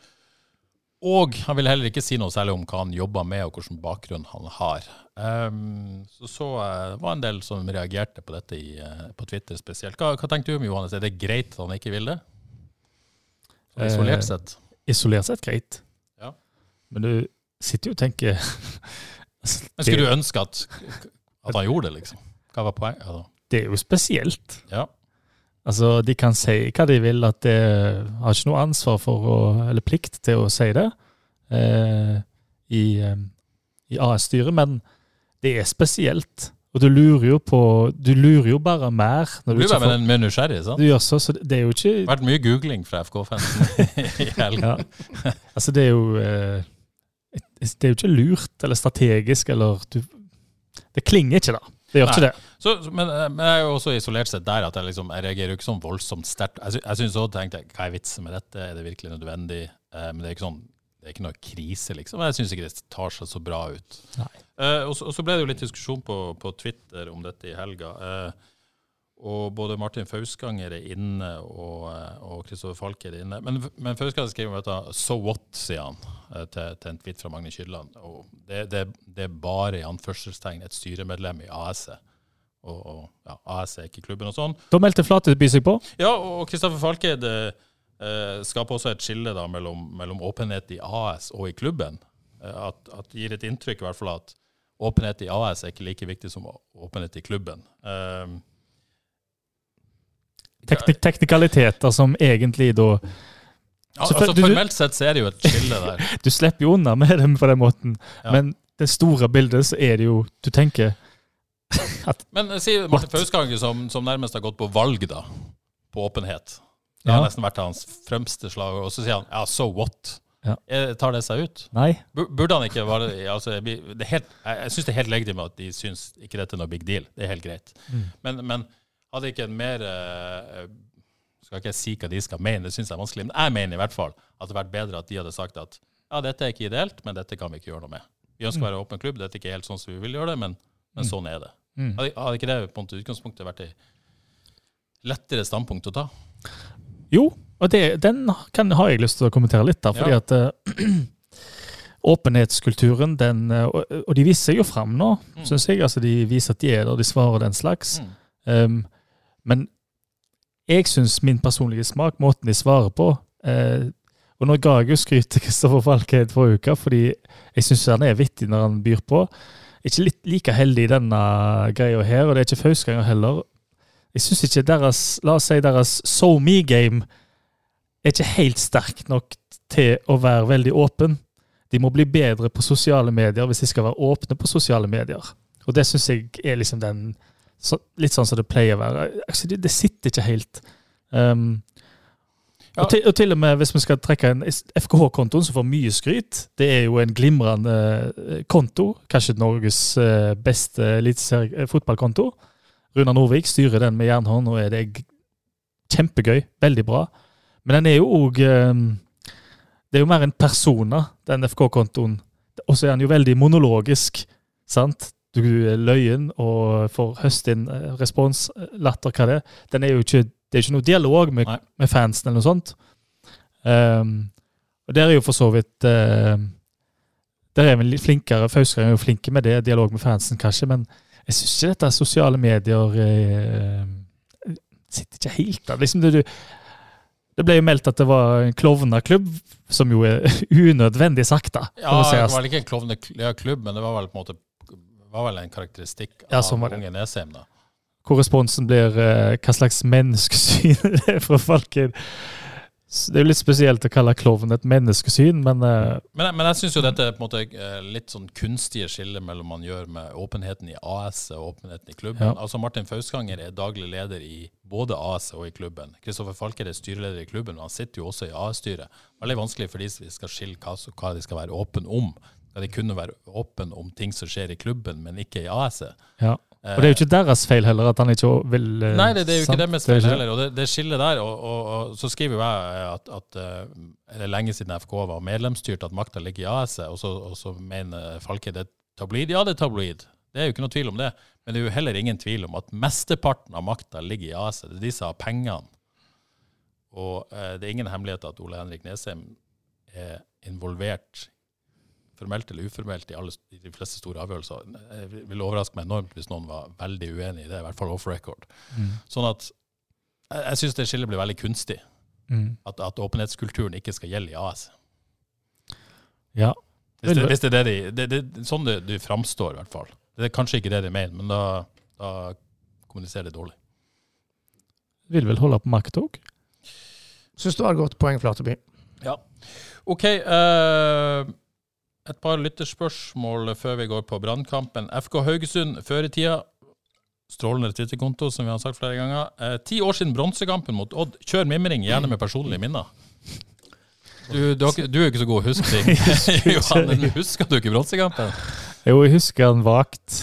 Og han ville heller ikke si noe særlig om hva han jobber med, og hvilken bakgrunn han har. Um, så så eh, var en del som reagerte på dette i, eh, på Twitter spesielt. Hva, hva tenker du om Johannes? Er det greit at han ikke vil det? Sånn Isolert Eh, sett. Isolert sett greit. Ja. Men du sitter jo og tenker Men skulle du ønske at, at han gjorde det, liksom? Hva var poenget? Altså, Det er jo spesielt. ja. Altså, De kan si hva de vil, at det har ikke noe ansvar for å, eller plikt til å si det eh, i, eh, i AS-styret, men det er spesielt. Og du lurer jo på Du lurer jo bare mer. Når du blir bare får, nysgjerrig, sant? du gjør så, så det er jo ikke Det har vært mye googling fra FK-fansen i helgen. ja. Altså, det er jo eh, Det er jo ikke lurt eller strategisk eller du, Det klinger ikke, da. Det gjør ikke det. Så, men, eh, men jeg er jo også isolert sett der at jeg, liksom, jeg reagerer jo ikke sånn voldsomt sterkt. Jeg, jeg synes også, tenkte jeg, Hva er vitsen med dette? Er det virkelig nødvendig? Eh, men det er ikke sånn det er ikke noe krise, liksom. Jeg syns ikke det tar seg så bra ut. Eh, og så ble det jo litt diskusjon på, på Twitter om dette i helga. Eh, og både Martin Fausganger er inne, og, Kristoffer Falk er inne. Men, men Fausganger skriver du, 'so what', sier han eh, til, til en tweet fra Magne Kydland. Og det, det, det, er bare i anførselstegn et styremedlem i AS-et. Og, og ja, AS er ikke klubben og sånn. Da meldte Flateby seg på? Ja, og Kristoffer Falkeid eh, skaper også et skille da mellom, mellom, åpenhet i AS og i klubben. Eh, at, at gir et inntrykk i hvert fall at åpenhet i AS er ikke like viktig som åpenhet i klubben. Eh, Teknik teknikaliteter som egentlig da altså Formelt sett så er det jo et skille der. du slipper jo unna med dem på den måten, ja. men det store bildet så er det jo Du tenker at Men eh, si Martin Fauskanger som, som, nærmest har gått på valg, da. På åpenhet. Det har ja. nesten vært hans fremste slag. Og så sier han ja, so what? Ja. Tar det seg ut? Nei. Burde han ikke være altså, helt, Jeg syns det er helt legitimt at de syns ikke dette er noe big deal. Det er helt greit. Mm. Men, men, hadde ikke en mer uh, Skal ikke jeg si hva de skal mene, det syns jeg er vanskelig. Men jeg mener i hvert fall at det hadde vært bedre at de hadde sagt at ja, dette er ikke ideelt, men dette kan vi ikke gjøre noe med. Vi ønsker å være åpen klubb, dette er ikke helt sånn som vi vil gjøre det, men, men mm. sånn er det. Mm. Hadde, hadde, ikke det på en utgangspunktet vært et lettere standpunkt å ta? Jo, og det, den kan, har jeg lyst til å kommentere litt. da, fordi ja. at uh, Åpenhetskulturen, den, og, og, de viser seg jo fram nå, mm. syns jeg. altså De viser at de er der, de svarer den slags. Mm. Um, men jeg syns min personlige smak, måten de svarer på eh, Og nå ga jeg jo skryt til Kristoffer Falkheid forrige uke, fordi jeg syns han er vittig når han byr på. Ikke litt like heldig i denne greia her, og det er ikke Fausganger heller. Jeg syns ikke deres la oss si deres So Me-game er ikke helt sterk nok til å være veldig åpen. De må bli bedre på sosiale medier hvis de skal være åpne på sosiale medier. Og det syns jeg er liksom den så, Litt sånn som det pleier å være. Altså, det, det, sitter ikke helt. Um, ja. og, til, og, til, og med hvis vi skal trekke en FKH-kontoen som får mye skryt, det er jo en glimrende uh, konto. Kanskje Norges uh, beste fotballkonto. Runa Norvik styrer den med jernhånd, og er det kjempegøy. Veldig bra. Men den er jo òg ehm, Det er jo mer en persona, den FK-kontoen. Og så er den jo veldig monologisk. sant? Du er løyen og får høst inn eh, respons, eh, latter, hva det er. Den er jo ikke, det er ikke noe dialog med, med fansen eller noe sånt. Um, og der er jo for så vidt uh, Der er vi litt flinkere. Fauskeren er jo flinke med det, dialog med fansen kanskje, men jeg syns ikke dette sosiale medier uh, sitter ikke helt der. Liksom det, det ble jo meldt at det var en klovneklubb, som jo er unødvendig sakta. Ja, det var vel ikke en klovneklubb, men det var vel på en måte var vel en karakteristikk av unge Nesheim. da. Hvor responsen blir uh, hva slags menneskesyn det er fra Falken. Det er jo litt spesielt å kalle klovn et menneskesyn, men uh, Men, men jeg syns jo dette er på en måte eh, litt sånn kunstige skille mellom man gjør med åpenheten i AS og åpenheten i klubben. Ja. Altså Martin Fauskanger er daglig leder i både AS og i klubben. Kristoffer Falker er styreleder i klubben, og han sitter jo også i AS-styret. Veldig vanskelig for de som skal skille hva, hva de skal være åpne om. De kunne være åpne om ting som skjer i klubben, men ikke i AS-et. Ja. Og det er jo ikke deres feil heller at han ikke vil eh, Nei, det, det er jo ikke deres feil heller. Og det, det skillet der, og, og, og, så skriver jo jeg at, at eh, det er lenge siden FK var medlemsstyrt, at makta ligger i AS-et, og, og, så mener Falke det er tabloid. Ja, det er tabloid. Det er jo ikke noe tvil om det. Men det er jo heller ingen tvil om at mesteparten av makta ligger i AS-et. Det er de som har pengene. Og eh, det er ingen hemmelighet at Ole Henrik Nesheim er involvert formelt eller uformelt i, alle, i de fleste store avgjørelser. Det vil overraske meg enormt hvis noen var veldig uenig i det, i hvert fall off record. Mm. Sånn at jeg, jeg syns det skillet blir veldig kunstig. Mm. At, at, åpenhetskulturen ikke skal gjelde i AS. Ja. Hvis det, hvis det, er det, de, det, det, sånn det, det framstår, i hvert fall. Det er kanskje ikke det de mener, men da, da kommuniserer det dårlig. Vil vel holde på makt òg? Syns du har et godt poeng, Flateby. Ja. OK. Uh, et par lytterspørsmål før vi går på brannkampen. FK Haugesund før i tida. Strålende Twitterkonto, som vi har sagt flere ganger. Eh, ti år siden bronsekampen mot Odd. Kjør mimring, gjerne med personlige minner. Du, du, du er jo ikke så god å huske ting. Johan, husker du ikke bronsekampen? Jo, jeg husker den vagt.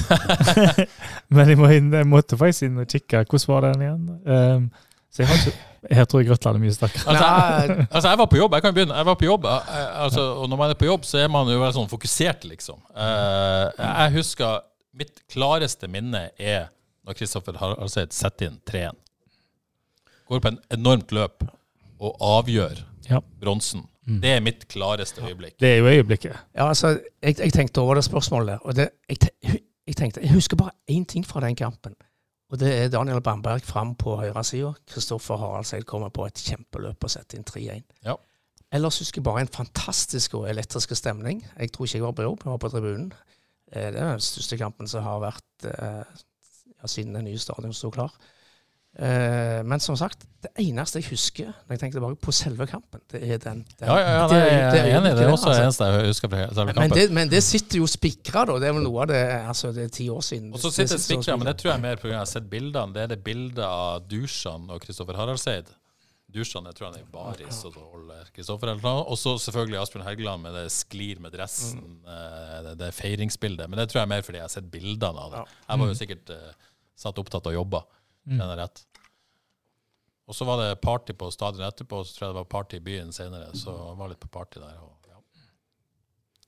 Men jeg, må inn, jeg, måtte faktisk inn og kikke. Hvordan var den igjen? Um, så jeg har ikke her tror jeg Grøtland er mye sterkere. Altså, altså, jeg var på jobb. Jeg kan begynne. Jeg var på jobb, eh, eh, altså, og når man er på jobb, så er man jo veldig sånn fokusert, liksom. Uh, jeg husker Mitt klareste minne er når Kristoffer Haraldseid setter inn 3-1. Går på en enormt løp og avgjør Ja. bronsen. Mm. Det er mitt klareste øyeblikk. Det er jo øyeblikket. Ja, altså, jeg, jeg tenkte over det spørsmålet. Og det, jeg, jeg tenkte, jeg husker bare én ting fra den kampen. Og det er Daniel Bamberg fram på høyresida. Kristoffer Haraldseid kommer på et kjempeløp og setter inn 3-1. Ja. Ellers husker jeg bare en fantastisk og elektrisk stemning. Jeg tror ikke jeg var på jobb, jeg var på tribunen. Eh, Det er den største kampen som har vært eh, ja, siden den nye stadion sto klar. Eh, Men som sagt, det eneste jeg husker når jeg tenker tilbake på selve kampen, det er den. den Ja, ja, ja det er- jeg er enig. Det er også det altså. eneste jeg husker fra selve Men det, men det sitter jo spikra, da. Det er vel noe av det Altså, det er ti år siden. Og så sitter det spikra, men det tror jeg er mer pga. jeg har sett bildene. Det er det bildet av Dusjan og Kristoffer Haraldseid. Dusjan jeg tror han er i baris og holder Kristoffer eller noe. Og så selvfølgelig Asbjørn Helgeland med det sklir med dressen, mm. det, det feiringsbildet. Men det tror jeg er mer fordi jeg har sett bildene av det. Jeg var jo sikkert uh, satt opptatt av å kjenner rett. Og så var det party på stadion etterpå, og så tror jeg det var party i byen senere. Så jeg var litt på party der. Og, ja.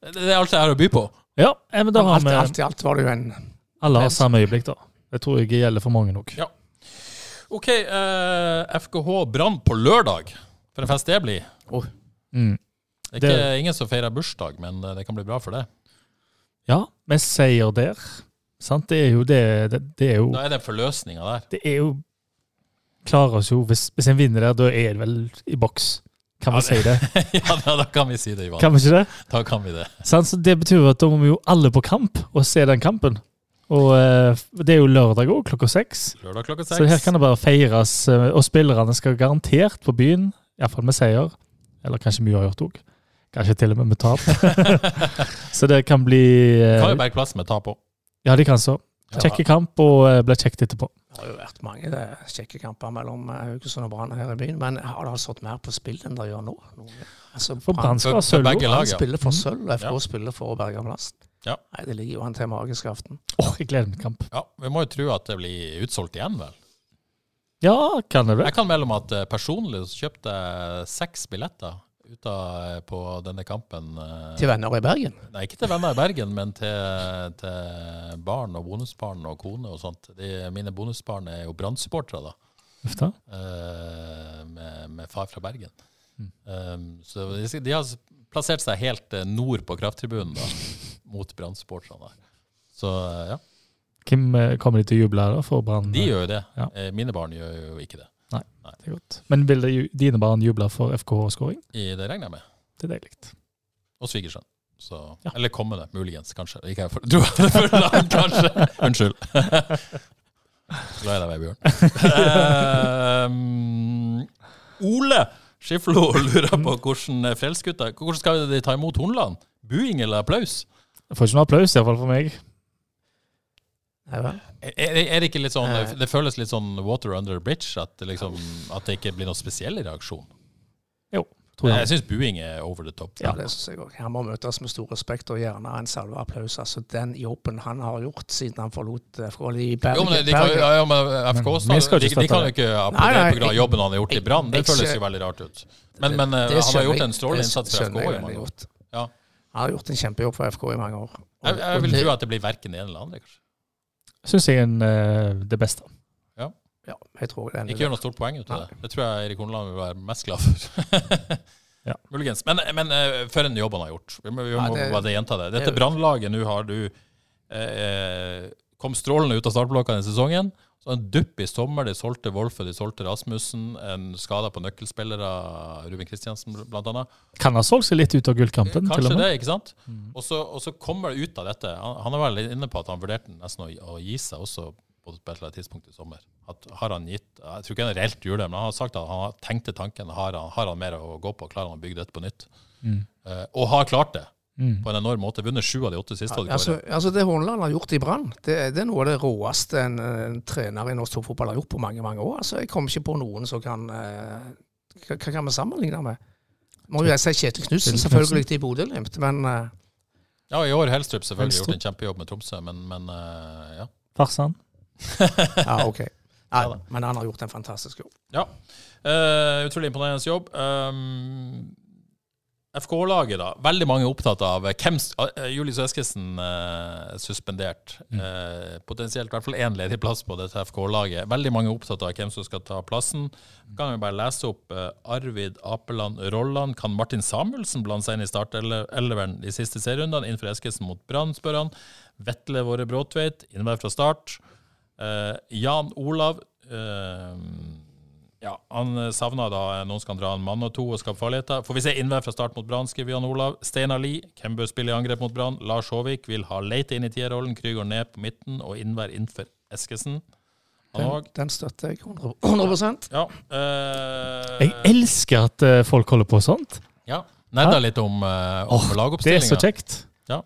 det, det er alt jeg har å by på. Ja, eh, men da har alt, vi alt i alt var det jo en Alle har samme øyeblikk, da. Det tror jeg gjelder for mange nok. Ja. OK, eh, FKH Brann på lørdag. For en fest det blir. Mm. Det er ikke Det- ingen som feirer bursdag, men eh, det kan bli bra for det. Ja, med seier der. Sant? Det er jo det Det, det er jo Da er det forløsninga der. Det er jo Klarer oss jo Hvis, hvis en vinner der, da er det vel i boks. Kan vi si det? ja, da, da kan vi si det, Ivan. Kan vi ikke det? Da kan vi det. Sant? Så det betyr at da må vi jo alle på kamp og se den kampen. Og eh, det er jo lørdag òg, klokka seks. Lørdag klokka Så her kan det bare feires. eh, Og spillerne skal garantert på byen, iallfall med seier. Eller kanskje mye har gjort òg. Kanskje til og med med tap. så det kan bli Det Kan jo berge plass med tap òg. Ja, de kan så. Kjekke kamp og eh, blir kjekt etterpå. Det har jo vært mange det, kjekke kamper mellom eh, Haugesund og Brann her i byen, men har det stått mer på spill enn det gjør nå? Altså, For Brann skal ha sølv. Brann spiller for Mm. sølv, FK Ja. spiller for å berge plassen. Ja. Nei, det ligger jo an til magisk aften. Åh, jeg gleder meg til kamp. Ja, vi må jo tro at det blir utsolgt igjen, vel. Ja, kan det bli. Jeg kan melde om at eh, personlig så kjøpte jeg seks billetter eh, på denne kampen. eh, Til venner i Bergen. Nei, ikke til venner i Bergen, men til, til barn og bonusbarn og kone og sånt. De, mine bonusbarn er jo Brann-supportere, da. Uh, eh, med, med far fra Bergen. Um, så de, de har plassert seg helt nord på krafttribunen da, mot Brann-supporterne. Så ja, Hvem kommer de til å juble her da for Brann? de gjør jo det. Ja. Mine barn gjør jo ikke det. Det er godt. Men vil dine barn juble for FKH-skåring? Det regner jeg med. Det er deilig. Og svigersønn. Så, Ja. Eller kommende, muligens. Kanskje. Ikke jeg for, du det for langt, kanskje. Unnskyld. Glad i deg, Bjørn. um, Ole Skiflo lurer på hvordan eh, Frelsesgutta Hvordan skal de ta imot Hornland? Buing eller applaus? Jeg får ikke noe applaus, iallfall for meg. Er, er det ikke litt sånn Eh. Det føles litt sånn water under a bridge? At det, liksom, at det ikke blir noen spesiell reaksjon? Tror jeg. Jeg syns buing er over the top. Ja, det synes jeg også. Han må møtes med stor respekt og gjerne en salve applaus. Altså, den jobben han har gjort siden han forlot FK i Bergen, Jo, men de kan, ja, ja, men FK Men også, de, de kan jo ikke applaudere pga. jobben han har gjort i Brann. Det føles jo veldig rart ut. Men, men eh, Det han har gjort en strålende innsats for FK i mange år. Ja. Han har gjort en kjempejobb for FK i mange år. Og- Jeg, jeg vil tro at det blir verken det ene eller andre. kanskje. Syns jeg er eh, det beste. Ja, jeg tror det Ikke gjør noe stort poeng ut av det. Det tror jeg Erik Horneland vil være mest glad for. Ja. Muligens. Men, men eh, for en jobb han har gjort. Vi må, vi må Nei, det- bare gjenta det. Dette det- brannlaget nå har du eh, kom strålende ut av startblokkene i sesongen. Så en dupp i sommer. De solgte Wolfe, de solgte Rasmussen. En skada på nøkkelspillere, Ruben Kristiansen annet. Kan ha solgt seg litt ut av gullkampen, til og med. det, ikke sant? Og, så, og så kommer det ut av dette. Han, han vel litt inne på at han vurderte nesten å, å gi seg også på et eller annet tidspunkt i sommer. At har han gitt, Jeg tror ikke han reelt gjorde det, men han har sagt at han tenkte tanken. Har han, har han mer å gå på? Klarer han å bygge dette på nytt? Mm. Uh, og har klart det Mm. på en enorm måte. Vunnet sju av de åtte siste. Ja, altså, altså Det Horneland har gjort i Brann, det, det er noe av det råeste en, en trener i norsk toppfotball har gjort på mange mange år. Altså, Jeg kommer ikke på noen som kan eh, Hva kan vi sammenligne med? Må jo jeg si Kjetil Knutsen, selvfølgelig, til Bodø-Glimt, men eh, ja, I år Helstrup selvfølgelig Helstrup. gjort en kjempejobb med Tromsø, men, men eh, ja. Farsan. Ja, OK. Ja men han har gjort en fantastisk jobb. ja. Uh, utrolig imponerende jobb. Um, FK-laget, da. Veldig mange er opptatt av eh, hvem s- eh, Julius Eskesen eh, suspendert. Eh, potensielt i hvert fall én ledig plass på dette FK-laget. Veldig mange er opptatt av hvem som skal ta plassen. Kan vi bare lese opp eh, Arvid Apeland Rolland. Kan Martin Samuelsen blande seg inn i startelveren de siste serierundene innenfor Eskesen mot Brann, spør han. Vetle Våre Bråtveit, innenfor fra start. Eh, Jan Olav eh, ja, Han savna da noen som kan dra en mann og to og skape farligheter. Får vi se innvær fra start mot Brann, skriver Jan Olav. Steinar Lie, hvem bør spille i angrep mot Brann? Lars Håvik vil ha Leite inn i tierrollen, Krüger ned på midten og innvær innenfor Eskesen. Den, den støtter jeg 100, 100 Ja. eh, Jeg elsker at eh, folk holder på sånt. ja. Nedda litt om, eh, om Åh, Det er så kjekt. Ja.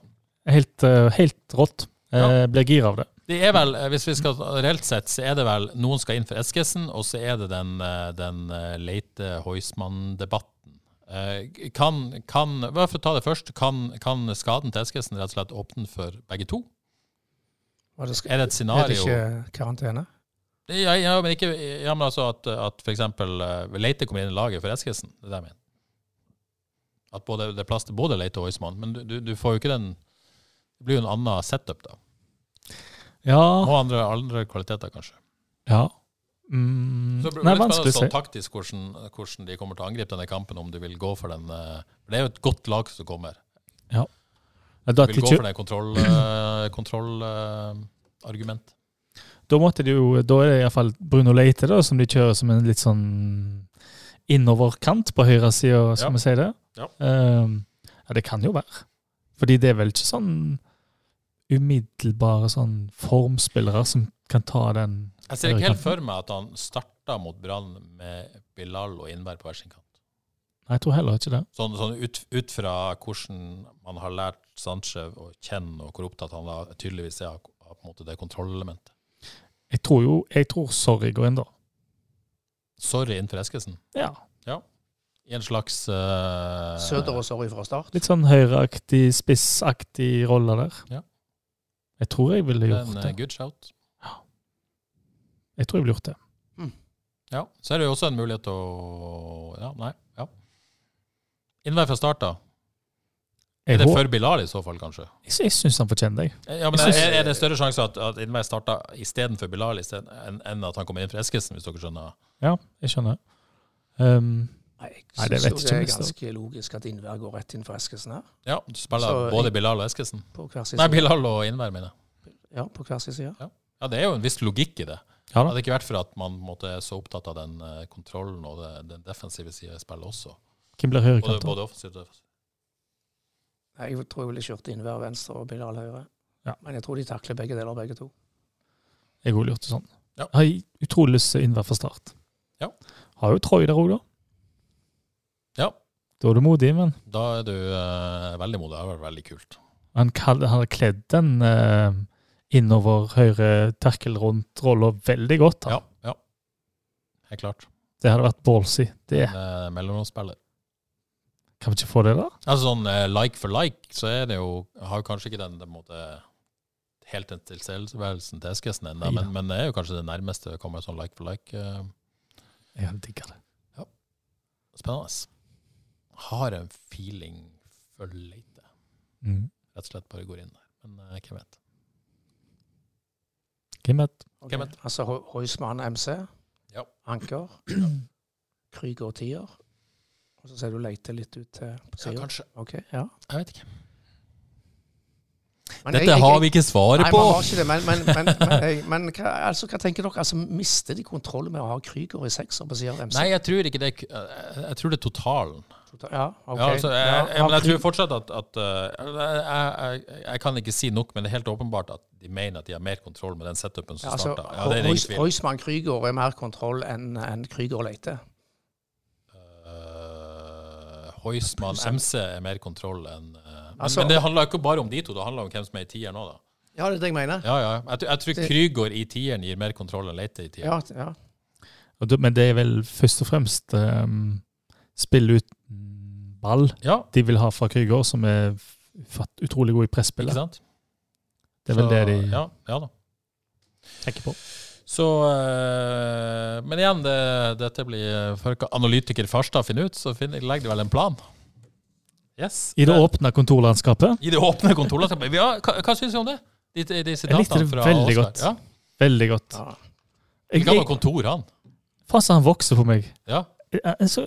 Helt, eh, helt rått. Ja. Jeg blir gira av det. Det er vel, eh, Hvis vi skal reelt sett, så er det vel noen skal inn for Eskesen, og så er det den, eh, den eh, Leite-Heusmann-debatten. Eh, Kan, kan, for å ta det først, kan, kan skaden til Eskesen rett og slett åpne for begge to? Det skal, Er det et scenario er det ikke karantene? ja, ja, men ikke ja, men altså at, at f.eks. Leite kommer inn i laget for Eskesen. Det er det jeg mener. At både, det er plass til både Leite og Heusmann. Men du, du, du får jo ikke den Det blir jo en annen setup, da. Ja. Og andre, andre kvaliteter, kanskje. ja. Mm, Så det blir spennende sånn taktisk hvordan, hvordan de kommer til å angripe denne kampen, om du vil gå for den eh, For det er jo et godt lag som kommer. Ja, Du Da, vil gå for det kontrollargument. Kontroll, uh, da måtte de jo Da er det iallfall Bruno Leite da, som de kjører som en litt sånn innoverkant på høyresida, skal Ja. vi si det. Ja. Um, ja, det kan jo være. Fordi det er vel ikke sånn umiddelbare sånn formspillere som kan ta den Jeg ser ikke helt for meg at han starta mot Brann med Bilal og Innberg på hver sin kant. Nei, jeg tror heller ikke det. Sånn, sånn ut, ut fra hvordan man har lært Sanchez å kjenne, og hvor opptatt han da tydeligvis er av, på en måte det kontrollelementet. Jeg tror jo Jeg tror Sorry går inn, da. Sorry innenfor Eskesen. Ja. I en slags uh, Søder og sorry fra start. Litt sånn høyreaktig, spissaktig rolle der. Ja. Jeg tror jeg ville gjort det. det. good shout. Ja. Jeg tror jeg ville gjort det. Ja. Så er det jo også en mulighet til å Ja, nei. ja. Innvær fra start, da. Jeg, Er det for Bilal i så fall, kanskje? jeg, jeg syns han fortjener det. Ja, men synes- er, det større sjanse at, at Innvær starter istedenfor Bilal i stedet, enn enn at han kommer inn for Eskesen, hvis dere skjønner? Ja, jeg skjønner. Um, jeg Nei, det synes jo det er jeg ganske logisk at Innvær går rett inn for Eskesen her. Ja, du spiller Så- både Bilal og Eskesen? På hver sin Nei. Bilal og Innvær, mener jeg. Ja, på hver sin side. Ja, det er jo en viss logikk i det. ja da. Hadde det ikke vært for at man måtte, er så opptatt av den uh, kontrollen og det, den defensive sida i spillet også. Hvem blir Både, høyrekant? da? både offensivt og defensivt. Jeg tror jeg ville kjørt Innvær venstre og Bilal høyre. Ja. Men jeg tror de takler begge deler, begge to. Jeg ville gjort det sånn. Ja. Jeg har utrolig lyst til Innvær fra start. Ja. Har jo Troy der òg, da. Ja, Da er du modig, men da er du eh, veldig modig. Det har vært veldig kult. han, kall- han har kledd den eh, innover høyre terkel rundt rolla veldig godt. Ja, Han. ja. Helt klart. Det hadde vært ballsy. Det En eh, mellomromsspiller. kan vi ikke få det, da? Altså sånn eh, like for like, så er det jo Har jo kanskje ikke den, den måte helt den tilstedeværelsen til Eskesen ennå, men, men det er jo kanskje det nærmeste å komme sånn like for like. eh, Jeg digger det. spennende. Har en feeling for Leite. Mm. Rett og slett bare går inn der. Men uh, hvem vet. Hvem vet? Okay. Hvem vet? Altså Ho- Heusmann MC, Ja. Anker, Krüger tier. Og så ser du Leite litt ut til siden? Ja, kanskje. Ok, ja. Jeg vet ikke. Men Dette jeg- jeg- har vi ikke svaret Nei, på! man har ikke det, men, men, men, men, jeg- men hva, altså, hva tenker dere? Altså, Mister de kontrollen med å ha Krüger i sekser på siden av MC? Nei, jeg tror ikke det Jeg jeg tror det er totalen. Ja, ok. Ja, altså, jeg, jeg, men jeg tror fortsatt at, at uh, jeg, jeg, jeg kan ikke si nok, men det er helt åpenbart at de mener at de har mer kontroll med den setupen som Ja, altså, starta. Ja, det er ingen. Heusmann Krüger er mer kontroll enn en Krygård Leite. Uh, Heusmann MC er mer kontroll enn uh, men, Altså- men det handler ikke bare om de to, det handler om hvem som er i tieren nå, da. Ja, det er det jeg mener. Ja, ja. Jeg, tror- jeg tror Krygård i tieren gir mer kontroll enn Leite i tieren. Ja, ja. Men det er vel først og fremst um, spill ut ball Ja, de vil ha fra Krüger, som er utrolig god i presspillet. sant? Det er vel Så, det de ja, ja tenker på. Så eh, Men igjen, det, dette blir For hva analytiker Farstad finner ut, så finner, legger de vel en plan. Yes. I det Eh, åpne kontorlandskapet. I det åpne kontorlandskapet. Ja, hva hva syns du om det? De, de, de Jeg likte det veldig godt. Ja. Veldig godt. Ja. Jeg, Gammelt jeg, kontor, han. faen han vokser på meg. Ja. Jeg, jeg, så,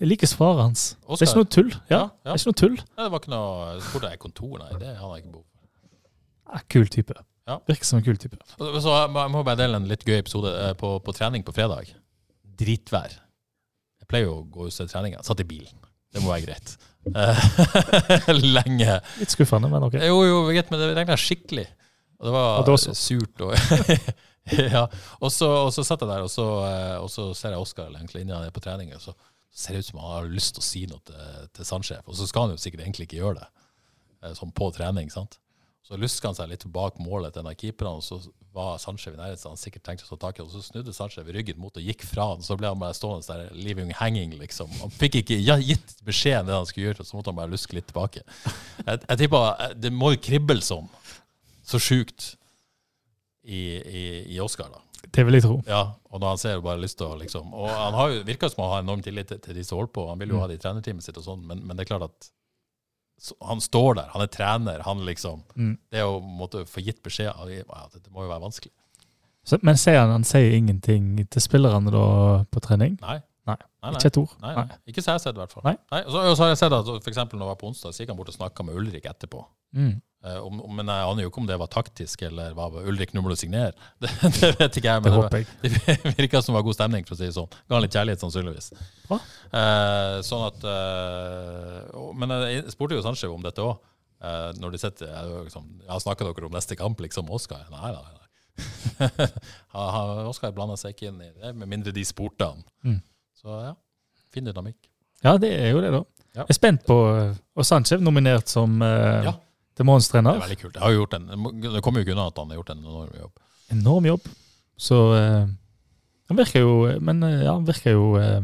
jeg liker svaret hans. Det er ikke noe tull. Ja. Det er ikke noe tull. Nei, det var ikke noe jeg kontor? Nei, det har jeg ikke behov for. Kul type. Ja. Virker som en kul type. Så jeg må- bare dele en litt gøy episode eh, på, på trening på fredag. Dritvær. Jeg pleier jo å gå ut til treninga. Satt i bilen. Det må være greit. Eh, Lenge. Litt skuffende, men ok. Jo, jo, greit, men det regna skikkelig. Og det var Og det var surt. Og, ja. og, så, og så satt jeg der, og så, eh, og så ser jeg Oskar nede på trening. Og så ser det ut som han har lyst til å si noe til, til sandsjef, og så skal han jo sikkert egentlig ikke gjøre det. eh, Sånn på trening, sant. Så lusker han seg litt bak målet til en av keeperne, og så var Sanchez i nærheten, så han sikkert tenkte å ta tak i, og så snudde Sanchez ryggen mot og gikk fra han. Så ble han bare stående der, living hanging, liksom. Han fikk ikke gitt beskjeden det han skulle gjøre, så måtte han bare luske litt tilbake. Jeg, jeg tipper eh, det må jo krible sånn, så sjukt, i, i, i Oscar, da. Det vil jeg tro. Ja, og når han ser bare lyst til å liksom Og han har jo, virker som han har enorm tillit til, de som holder på. Han vil jo ha det i trenerteamet sitt og sånn, men, men det er klart at så, han står der, han er trener, han liksom Mm. Det å måtte få gitt beskjed av ja, det, det må jo være vanskelig. Så, men sier han, han sier ingenting til spillerne da på trening? Nei. Nei. Nei, nei. Ikke et ord? Nei, nei. Ikke så jeg har sett, i hvert fall. Nei. Og, så, og så har jeg sett at for eksempel når jeg var på onsdag, så gikk han bort og snakka med Ulrik etterpå. Mm. Om, om, men jeg aner jo ikke om det var taktisk, eller hva Ulrik må du signere. Det, det vet ikke jeg. Det det, var, det virka som det var god stemning, for å si det sånn. Ga han litt kjærlighet, sannsynligvis. Eh, sånn at uh, Men jeg spurte jo Sanchez om dette òg. når de sitter jeg, liksom, jeg Snakker dere om neste kamp, liksom? Oskar? Nei, nei, nei. Oskar blanda seg ikke inn i det, med mindre de spurte han. Mm. Så ja, fin dynamikk. Ja, det er jo det, da. Ja. Jeg er spent på Og Sanchez nominert som uh, Ja. til månedens Det er veldig kult. Jeg har gjort en, det kommer jo ikke unna at han har gjort en enorm jobb. Enorm jobb. Så uh, han virker jo Men eh, ja, han virker jo eh,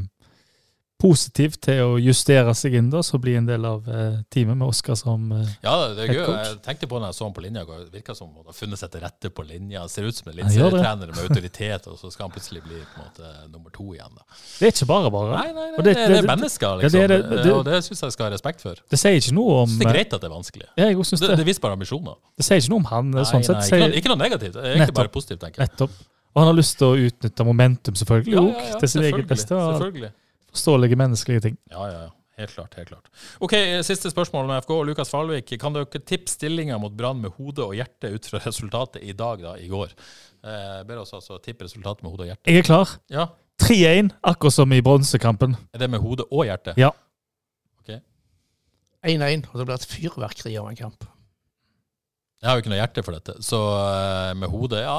positiv til å justere seg inn, da, så bli en del av eh, teamet med Oskar som eh, Ja, det er gøy. Jeg tenkte på når jeg så han på linja, det virka som han har funnet seg til rette på linja. Ser ut som en eliteserietrener med autoritet, og så skal han plutselig bli på en måte nummer to igjen. da. Det er ikke bare bare. Nei, nei, nei det, det- det, det- er mennesker, ja, liksom. det er det- det- og det syns jeg skal ha respekt for. Det sier ikke noe om Det er greit at det er vanskelig. Ja, jeg synes Det, det. det viser bare ambisjoner. Det sier ikke noe om han. Nei, sånn sett. nei, Det ikke, noe, ikke noe negativt. Egentlig Nettopp. bare positivt, tenker jeg. nettopp. Og han har lyst til å utnytte momentum, selvfølgelig, òg, ja, ja, til sitt eget beste. Selvfølgelig. Forståelige menneskelige ting. Ja, ja, ja. Helt klart. helt klart. Ok, Siste spørsmål med FK. og Lukas Falvik, kan dere tippe stillinga mot Brann med hode og hjerte ut fra resultatet i dag, da, i går? Eh, ber oss altså tippe resultatet med hode og hjerte. Jeg er klar. Ja, 3-1, akkurat som i bronsekampen. Er det med hode og hjerte? Ja. Ok. 1-1, og det blir et fyrverkeri av en kamp. Jeg har jo ikke noe hjerte for dette, så eh, med hodet ja,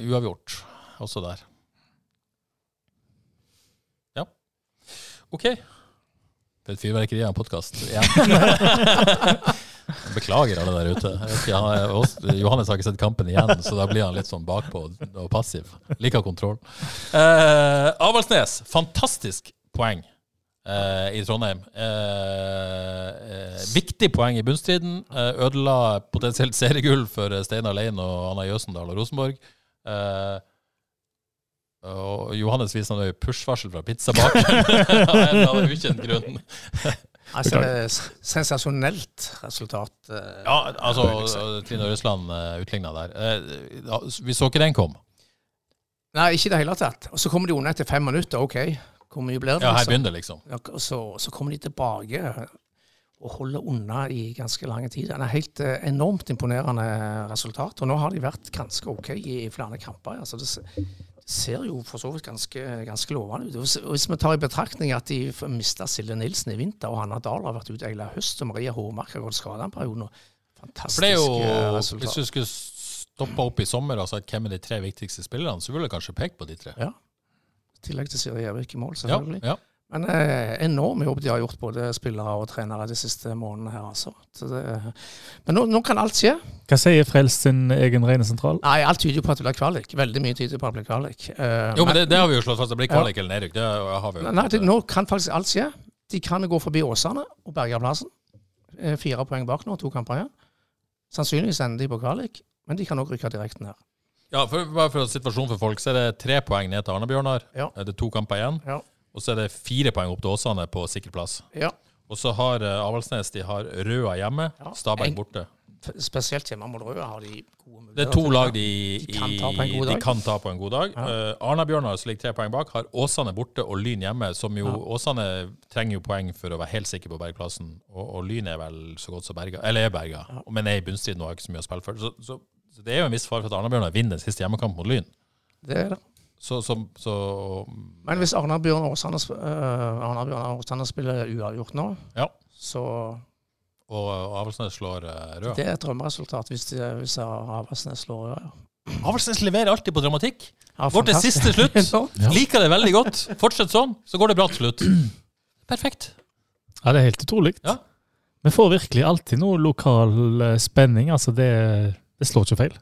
eh, uavgjort. Også der. OK. Det er et fyrverkeri av en podkast. Beklager alle der ute. Ikke, Johannes har ikke sett kampen igjen, så da blir han litt sånn bakpå og passiv. Liker kontroll. Eh, Avaldsnes, fantastisk poeng eh, i Trondheim. Eh, eh, viktig poeng i bunnstriden. Eh, ødela potensielt seriegull for eh, Steinar Lein og Anna Jøsendal og Rosenborg. Eh, og Johannes viser noe push-varsel fra pizzabakeren av en eller annen ukjent grunn. Altså, sensasjonelt resultat. eh, Ja, altså. Trine Røsland uh, utligna der. Eh, vi så ikke den kom. Nei, ikke i det hele tatt. Og så kommer de unna etter fem minutter. OK, hvor mye blir det? Ja, her liksom? begynner det, liksom. Ja, og så, så kommer de tilbake og holder unna i ganske lang tid. Det er helt eh, enormt imponerende resultat. Og nå har de vært ganske OK i, i flere kamper. Altså, det ser jo for så vidt ganske, ganske lovende ut. Hvis, hvis vi tar i betraktning at de mista Silje Nilsen i vinter, og Hanna Dahl har vært ute hele høst, og Maria Hårmark har gått skada en periode nå Fantastisk jo, resultat. Hvis du skulle stoppa opp i sommer og sagt hvem er de tre viktigste spillerne, så ville du kanskje pekt på de tre. Ja. I tillegg til Siri Gjevik i mål, selvfølgelig. Ja, ja. Men eh, enorm jobb de har gjort, både spillere og trenere, de siste månedene her, altså. Det, men nå, nå kan alt skje. Hva sier Frelst sin egen regnesentral? Nei, alt tyder jo på at det blir kvalik. Veldig mye tyder på at det blir kvalik. Eh, Jo, men det, det har vi jo slått fast. Det blir kvalik eller nedrykk. Det har vi jo. Nei, det, nå kan faktisk alt skje. De kan gå forbi Åsane og Bergerplassen. Eh, Fire poeng bak nå, to kamper igjen. Sannsynligvis ender de på kvalik, men de kan òg rykke direkte ned. Ja, for, bare for situasjonen for folk, så er det tre poeng ned til Arne-Bjørnar. Ja. Det er to kamper igjen. Ja. Og så er det fire poeng opp til Åsane på sikker plass. Ja. Og så har uh, Avaldsnes de har Røa hjemme, Ja. Stabæk borte. Spesielt hjemme mot Røa har de gode muligheter. Det er to lag de, De kan ta de kan ta på en god dag. Ja. Uh, Arna-Bjørnar, som ligger tre poeng bak, har Åsane borte og Lyn hjemme. Som jo, Ja. Åsane trenger jo poeng for å være helt sikker på bergplassen. Og, og Lyn er vel så godt som berga, eller er berga, men er i bunnstriden og har ikke så mye å spille for. Så, så, så det er jo en viss fare for at Arna-Bjørnar vinner den siste hjemmekamp mot Lyn. Det er det. Så, så, så Men hvis Arna Bjørn Åsane uh, øh, Arna Bjørn Åsane spiller uavgjort nå, Ja. så Og, Avaldsnes slår uh, Rød? det er et drømmeresultat hvis, de, hvis Avaldsnes slår Rød. ja. Avaldsnes leverer alltid på dramatikk. Ja, Går til siste slutt. Ja. Liker det veldig godt. Fortsett sånn, så går det bra til slutt. Perfekt. Ja, det er helt utrolig. Ja. Vi får virkelig alltid noe lokal eh, spenning. Altså, det, det slår ikke feil.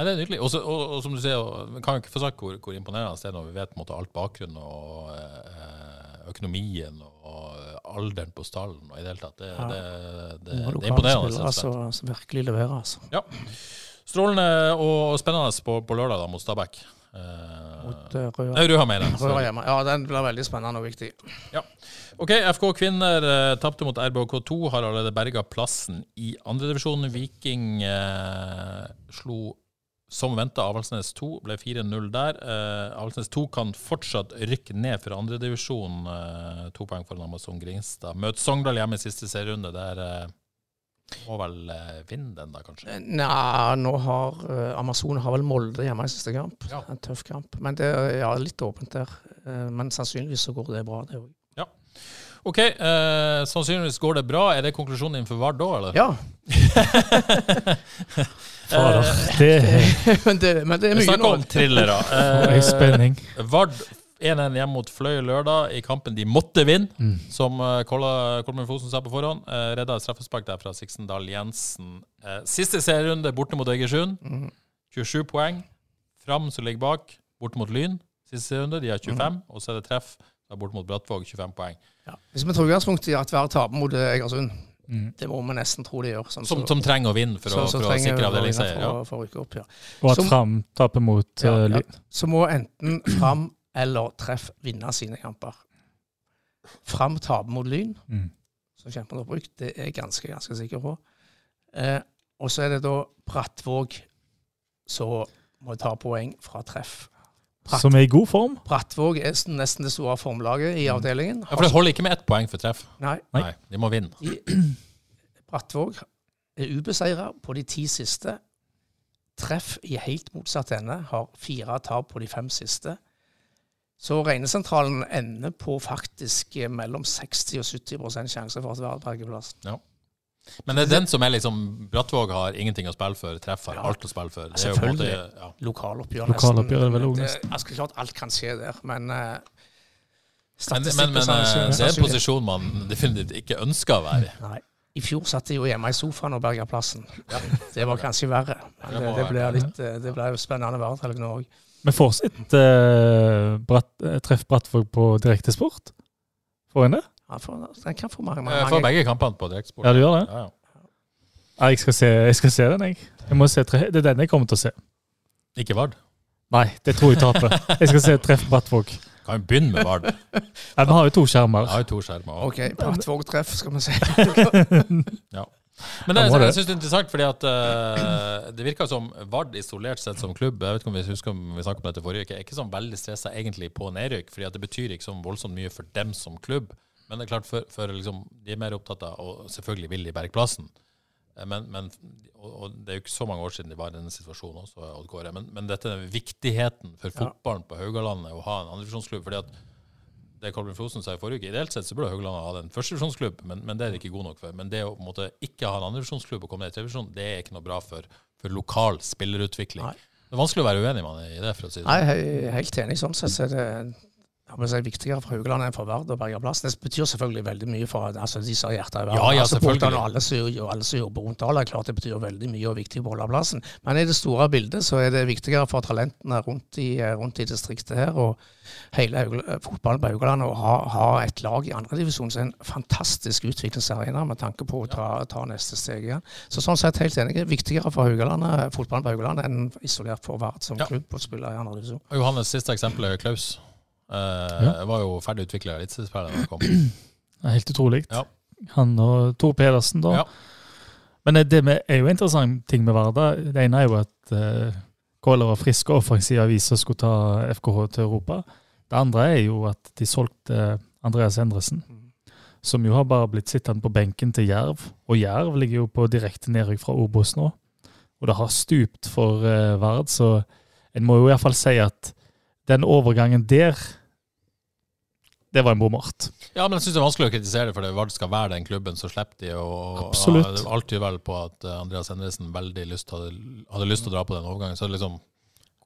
Ja, det er nydelig. Også, og, og som du sier, vi kan jo ikke få sagt hvor, hvor imponerende det er når vi vet måte, alt bakgrunnen og eh, økonomien og alderen på stallen og i det hele tatt. Det, Ja. det, det, det er imponerende. Spiller, altså, som, som virkelig leverer, altså. Ja. Strålende og spennende på, på lørdag da, mot Stabæk. Eh, Mot uh, Røa. Nei, Røa mener jeg. Ja, den blir veldig spennende og viktig. Ja. Ok, FK kvinner eh, tapte mot RBK2, har allerede berga plassen i andredivisjon. Viking eh, slo som venta Avaldsnes 2, ble 4-0 der. Eh, Avaldsnes 2 kan fortsatt rykke ned fra andredivisjon. Eh, to poeng foran Amazon Gringstad. Møter Sogndal hjemme i siste serierunde. Der eh, må vel eh, vinne den, da, kanskje. Nei, nå har uh, Amazon har vel Molde hjemme i siste kamp. Ja. En tøff kamp. Men det er ja, litt åpent der. Men sannsynligvis så går det bra, det òg. OK, eh, sannsynligvis går det bra. Er det konklusjonen din for Vard da, eller? Ja. Fader, det men, det, men det er Vi mye snakker nå. om thrillere. er Eh, spenning. Vard 1-1 hjemme mot Fløy lørdag i kampen de måtte vinne, Mm. som Kolmen Fosen sa på forhånd. Uh, redda et straffespark der fra Siksendal Jensen. Eh, siste serierunde borte mot Egersund. Mhm. 27 poeng. Fram som ligger bak, borte mot Lyn. Siste serierunde, de har 25. Og så er det treff da bort mot Brattvåg, 25 poeng. Ja. Hvis vi tar utgangspunkt i at hver taper mot eh, Egersund, Mm. det må vi nesten tro de gjør. Som, Som, som trenger å vinne for, så- å, for å sikre avdelingsseier. For, Ja. for rykke opp, ja. Og at Fram taper mot Ja, ja. Lyn. Så må enten Fram eller Treff vinne sine kamper. Fram taper mot Lyn, Mm. som kjemper mot brukt, Det er jeg ganske, ganske sikker på. Eh, og så er det da Brattvåg som må ta poeng fra Treff. Bratt- Som er i god form. Brattvåg er nesten det store formlaget i avdelingen. Ja, for det holder ikke med ett poeng for treff. Nei, Nei. De må vinne. Brattvåg er ubeseira på de ti siste. Treff i helt motsatt ende har fire tap på de fem siste. Så regnesentralen ender på faktisk mellom 60 og 70% sjanse for at det Vard berger plass. Men det er den som er liksom Brattvåg har ingenting å spille for, treffer Ja. alt å spille for. Det er på en måte, Selvfølgelig. ja. Lokaloppgjør, Lokaloppgjør er vel Det- nesten. altså, klart alt kan skje der, men uh, Men, statistikk men, men og sannsyn- eh, det er en posisjon man definitivt ikke ønsker å være i. Nei. I fjor satt jeg jo hjemme i sofaen og berga plassen. Det var kanskje verre. Men Det det, blir litt, eh, det ble jo spennende hverdag nå òg. Vi får sitt eh, bratt, treff Brattvåg på direktesport. Får en det? Ja, får, Den kan få mange, Jeg får begge kampene på direktesport. Ja, du gjør det? Ja, ja. Ja, jeg, skal se, jeg skal se den, jeg. jeg må se tre, det er den jeg kommer til å se. Ikke Vard. Nei, det tror jeg taper. Jeg skal se treff Brattvåg. Kan jo begynne med Vard. Ja, vi har jo to skjermer. Jeg har jo to skjermer. også. OK, Brattvåg-treff, skal vi si. Men det, Da jeg synes det er interessant, fordi at uh, det virker som Vard isolert sett som klubb Jeg vet ikke om vi husker om vi snakket om dette forrige uke, er ikke sånn veldig stressa egentlig på nedrykk. fordi at det betyr ikke så voldsomt mye for dem som klubb. Men det er klart, for, for liksom, de er mer opptatt av Og selvfølgelig vil de berge plassen. Eh, Men, men, og, og det er jo ikke så mange år siden de var i denne situasjonen også, Odd Kåre. Men, men dette er viktigheten for fotballen på Haugalandet å ha en andredivisjonsklubb. fordi at det Kolbjørn Flosen sa i forrige uke, ideelt sett så burde Haugalandet ha en førstevisjonsklubb, men, men det er det ikke god nok for. Men det å på en måte ikke ha en andredivisjonsklubb og komme ned i tredjevisjon, det er ikke noe bra for, for lokal spillerutvikling. Nei. Det er vanskelig å være uenig med han i det, for å si det Nei, sånn. jeg er helt enig. Sånn sett så er det jeg er viktigere for Haugaland enn for Vard å berge plassen. Det betyr selvfølgelig veldig mye for altså, de som har hjertet i Vard. Ja, ja, altså, og alle som og jobber rundt Dal, er klart det betyr veldig mye og viktig å beholde plassen. Men i det store bildet så er det viktigere for talentene rundt i, rundt i distriktet her og hele Haugla- fotballen på Haugaland å ha, ha et lag i andredivisjon som er en fantastisk utviklingsarena med tanke på å ta, ta neste steg igjen. Så sånn sett helt enig. Viktigere for Haugalandet, fotballen på Haugaland enn isolert for Vard som Ja. klubb å spille i andredivisjon. Og Johannes, siste eksempel er Klaus. Eh, Ja. Var jo ferdig utvikla eliteseriespiller da han kom. Helt utrolig. Ja. Han og Tor Pedersen, da. Ja. Men det- med, er jo en interessant ting med Varda. Det ene er jo at uh, Kåler var frisk og offensiv aviser skulle ta FKH til Europa. Det andre er jo at de solgte Andreas Endresen, som jo har bare blitt sittende på benken til Jerv. Og Jerv ligger jo på direkte nedrykk fra Obos nå. Og det har stupt for uh, Vard, så en må jo i hvert fall si at den overgangen der, det var en bommert. Ja, men jeg syns det er vanskelig å kritisere det, for det Vard skal være den klubben, så slipper de. å Absolutt. tyder vel på at eh, Andreas Endresen veldig lyst, hadde, hadde lyst til å dra på den overgangen. Så er liksom,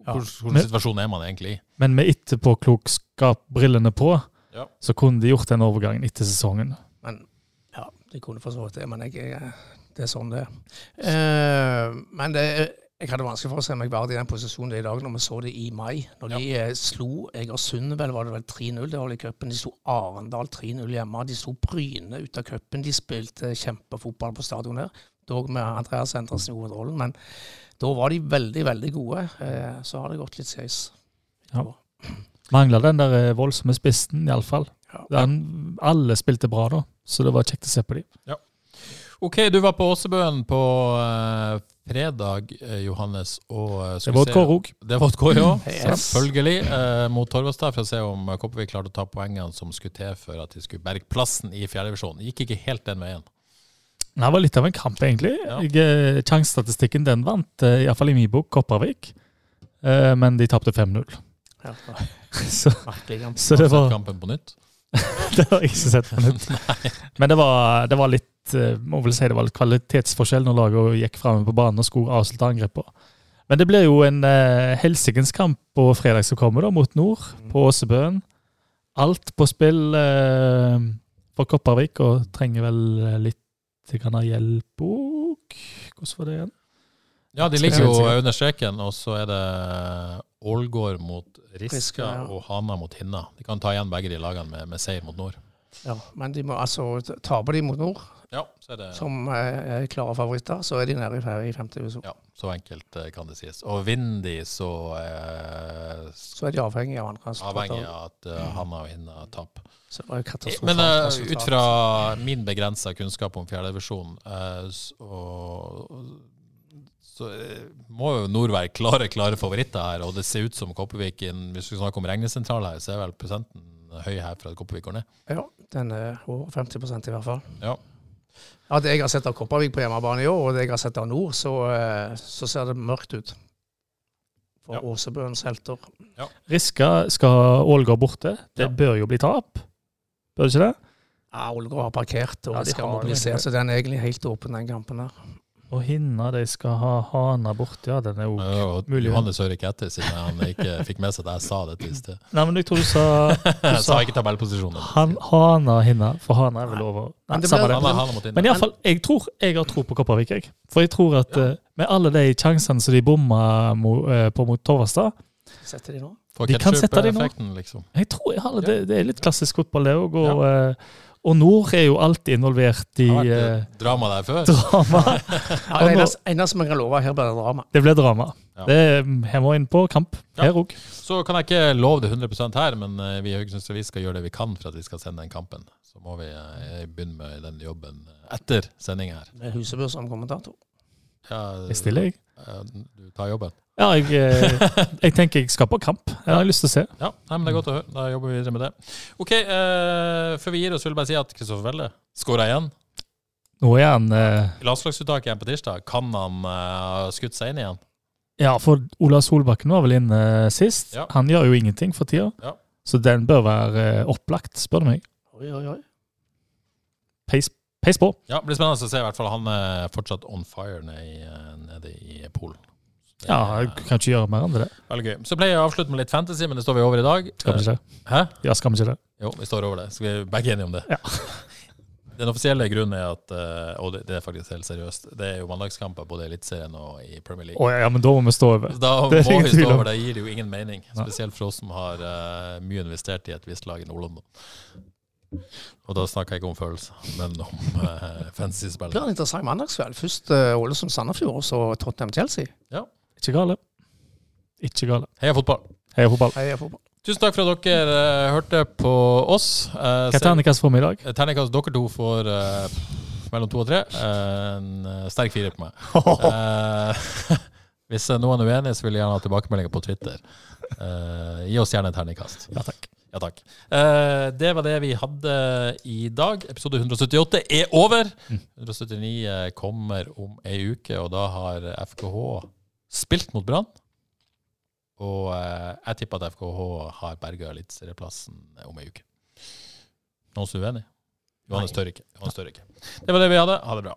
ja. Men- situasjon er man egentlig i? Men med etterpåklokskap-brillene på, Ja. så kunne de gjort den overgangen etter sesongen. Men ja, de kunne for så vidt det, men jeg, jeg, det er sånn det er. Eh, men det, jeg hadde vanskelig for å se meg Vard i den posisjonen det er i dag, når vi så det i mai. Når de eh, slo Egersund, vel, var det vel 3-0 det var i cupen. De slo Arendal 3-0 hjemme. De slo Bryne ut av cupen. De spilte kjempefotball på stadion her. dog med Andreas Endresen i hovedrollen. Men da var de veldig, veldig gode. Eh, så har det gått litt skeis. Ja. Mangla den der eh, voldsomme spissen, iallfall. Ja. Alle spilte bra da, så det var kjekt å se på dem. Ok, du var på Åsebøen på fredag, eh, Johannes. Og, eh, Det er var et se- kårok. Det var et kår, ja. Yes. Selvfølgelig. Eh, mot Torvastad, for å se om eh, Kopervik klarte å ta poengene som skulle til for at de skulle berge plassen i fjerdedivisjonen. Gikk ikke helt den veien. Det var litt av en kamp, egentlig. Ja. Sjansestatistikken den vant, iallfall i min bok, Kopervik. Eh, men de tapte 5-0. Ja, Så, så det var kampen på nytt? Det har jeg ikke sett på nytt. Men det var, det var litt eh, må vel si det var litt kvalitetsforskjell når laget gikk framme på banen og skulle avslutte angrepet. Men det blir jo en eh, helsikens kamp på fredag som kommer, da, mot nord, på Åsebøen. Alt på spill eh, for Kopervik, og trenger vel eh, litt grann av hjelp òg. Hvordan var det igjen? Ja, de ligger jo under streken, og så er det Ålgård mot Riska Riska, ja. og Hana mot Hinna. De kan ta igjen begge de lagene med, med seier mot nord. Ja, men de må altså taper de mot nord, Ja, så det som eh, er klare favoritter, så er de nede i, i femte divisjon. ja, så enkelt eh, kan det sies. Og vinner de, så eh, Så er de avhengig av andre avhengig av at uh, Hanna og Hinna taper. Men uh, ut fra min begrensa kunnskap om fjerdedivisjon, uh, så, så eh, må jo Nord være klare klare favoritter her. Og det ser ut som Kopervik Hvis vi snakker om regnesentral her, så er vel prosenten høy her for at Kopervik går ned. Ja, den er over 50% i hvert fall. Ja. Ja, det jeg har sett av Kopervik på hjemmebane i år, og det jeg har sett av Nord, så, eh, så ser det mørkt ut. For Ja. Åsebøens helter. Riska skal Ålgård borte. Det Ja. bør jo bli tap. Bør det ikke det? Ja, Ålgård har parkert og Ja, de skal mobilisere, så den er egentlig helt åpen, den kampen der. Og Hinna, de skal ha Hana borte. Ja, den er jo Ja, Mulig. Johannes hører ikke etter, siden han ikke fikk med seg at jeg sa dette i sted. Nei, men jeg tror du sa, du Jeg sa sa ikke tabellposisjonen. han, Hana Hinna, for Hana er vel over. Nei, Men det samme det. Hana mot Men iallfall, jeg tror jeg har tro på Kopervik. Jeg. For jeg tror at ja. med alle de sjansene som de bomma eh, på mot Torvastad Setter de nå? For de kan sette de nå. liksom. Jeg tror jeg har, det, det er litt klassisk fotball, det òg. Og, eh, og Nord er jo alltid involvert i Det har vært eh, eh, drama der før. drama. Ja, det eneste, eneste man kan love, her blir det drama. Det blir drama. Ja. Det, er- her må inn på kamp. Ja. Her òg. Så kan jeg ikke love det 100% her, men eh, vi i Haugesunds Avis skal gjøre det vi kan for at vi skal sende den kampen. Så må vi begynne med den jobben etter sending her. Med Husebø som kommentator. Ja, Jeg stiller, jeg. Du tar jobben? Ja, jeg, eh, jeg tenker jeg skal på kamp. Jeg har lyst til å se. Ja, nei, men det er godt å høre. Da jobber vi videre med det. Ok, uh, Før vi gir oss, vil jeg bare si at Kristoffer Welle skåra igjen. Nå er han eh, Landslagsuttaket igjen på tirsdag. Kan han ha skutt seg inn igjen? Ja, for Ola Solbakken var vel inne uh, sist. Ja. Han gjør jo ingenting for tida. Ja. Så den bør være opplagt, spør du meg. Oi, oi, oi. Peis, peis på. Ja, det blir spennende å se. i hvert fall Han er fortsatt on fire nede eh, nede i Polen. Det Ja, jeg kan ikke gjøre mer enn det. Veldig gøy. Så pleier jeg å avslutte med litt fantasy, men det står vi over i dag. Skal vi ikke det? Hæ? Ja, skal vi ikke det? Jo, vi står over det. Så vi er begge enige om det. Ja. Den offisielle grunnen er at, eh, og det, er faktisk helt seriøst, det er jo mandagskamper både i Eliteserien og i Premier League. Oh, ja, men da må vi stå over. Da Det må vi stå over. Det gir det jo ingen mening. Spesielt for oss som har eh, mye investert i et visst lag i Nord-London. Og da snakker jeg ikke om følelser, men om uh, Det spill. Det blir en interessant mandagskveld. Først uh, Ålesund-Sandefjord, og så Tottenham-Chelsea. Ikke gale. Ikke gale. Heia fotball! Heia fotball. Heia fotball. Tusen takk for at dere uh, hørte på oss. Uh, Hva terningkast får vi i dag? Terningkast dere to får uh, mellom to og tre. en sterk firer på meg. hvis noen er uenig, så vil jeg gjerne ha tilbakemeldinger på Twitter. gi oss gjerne et terningkast. Ja, takk. Ja, takk. det var det vi hadde i dag. Episode 178 er over. 179 kommer om ei uke, og da har FKH spilt mot Brann. Og eh, jeg tipper at FKH har berga eliteserieplassen om ei uke. Noen som er uenig? Johannes tør ikke. Johannes tør ikke. Det var det vi hadde. Ha det bra.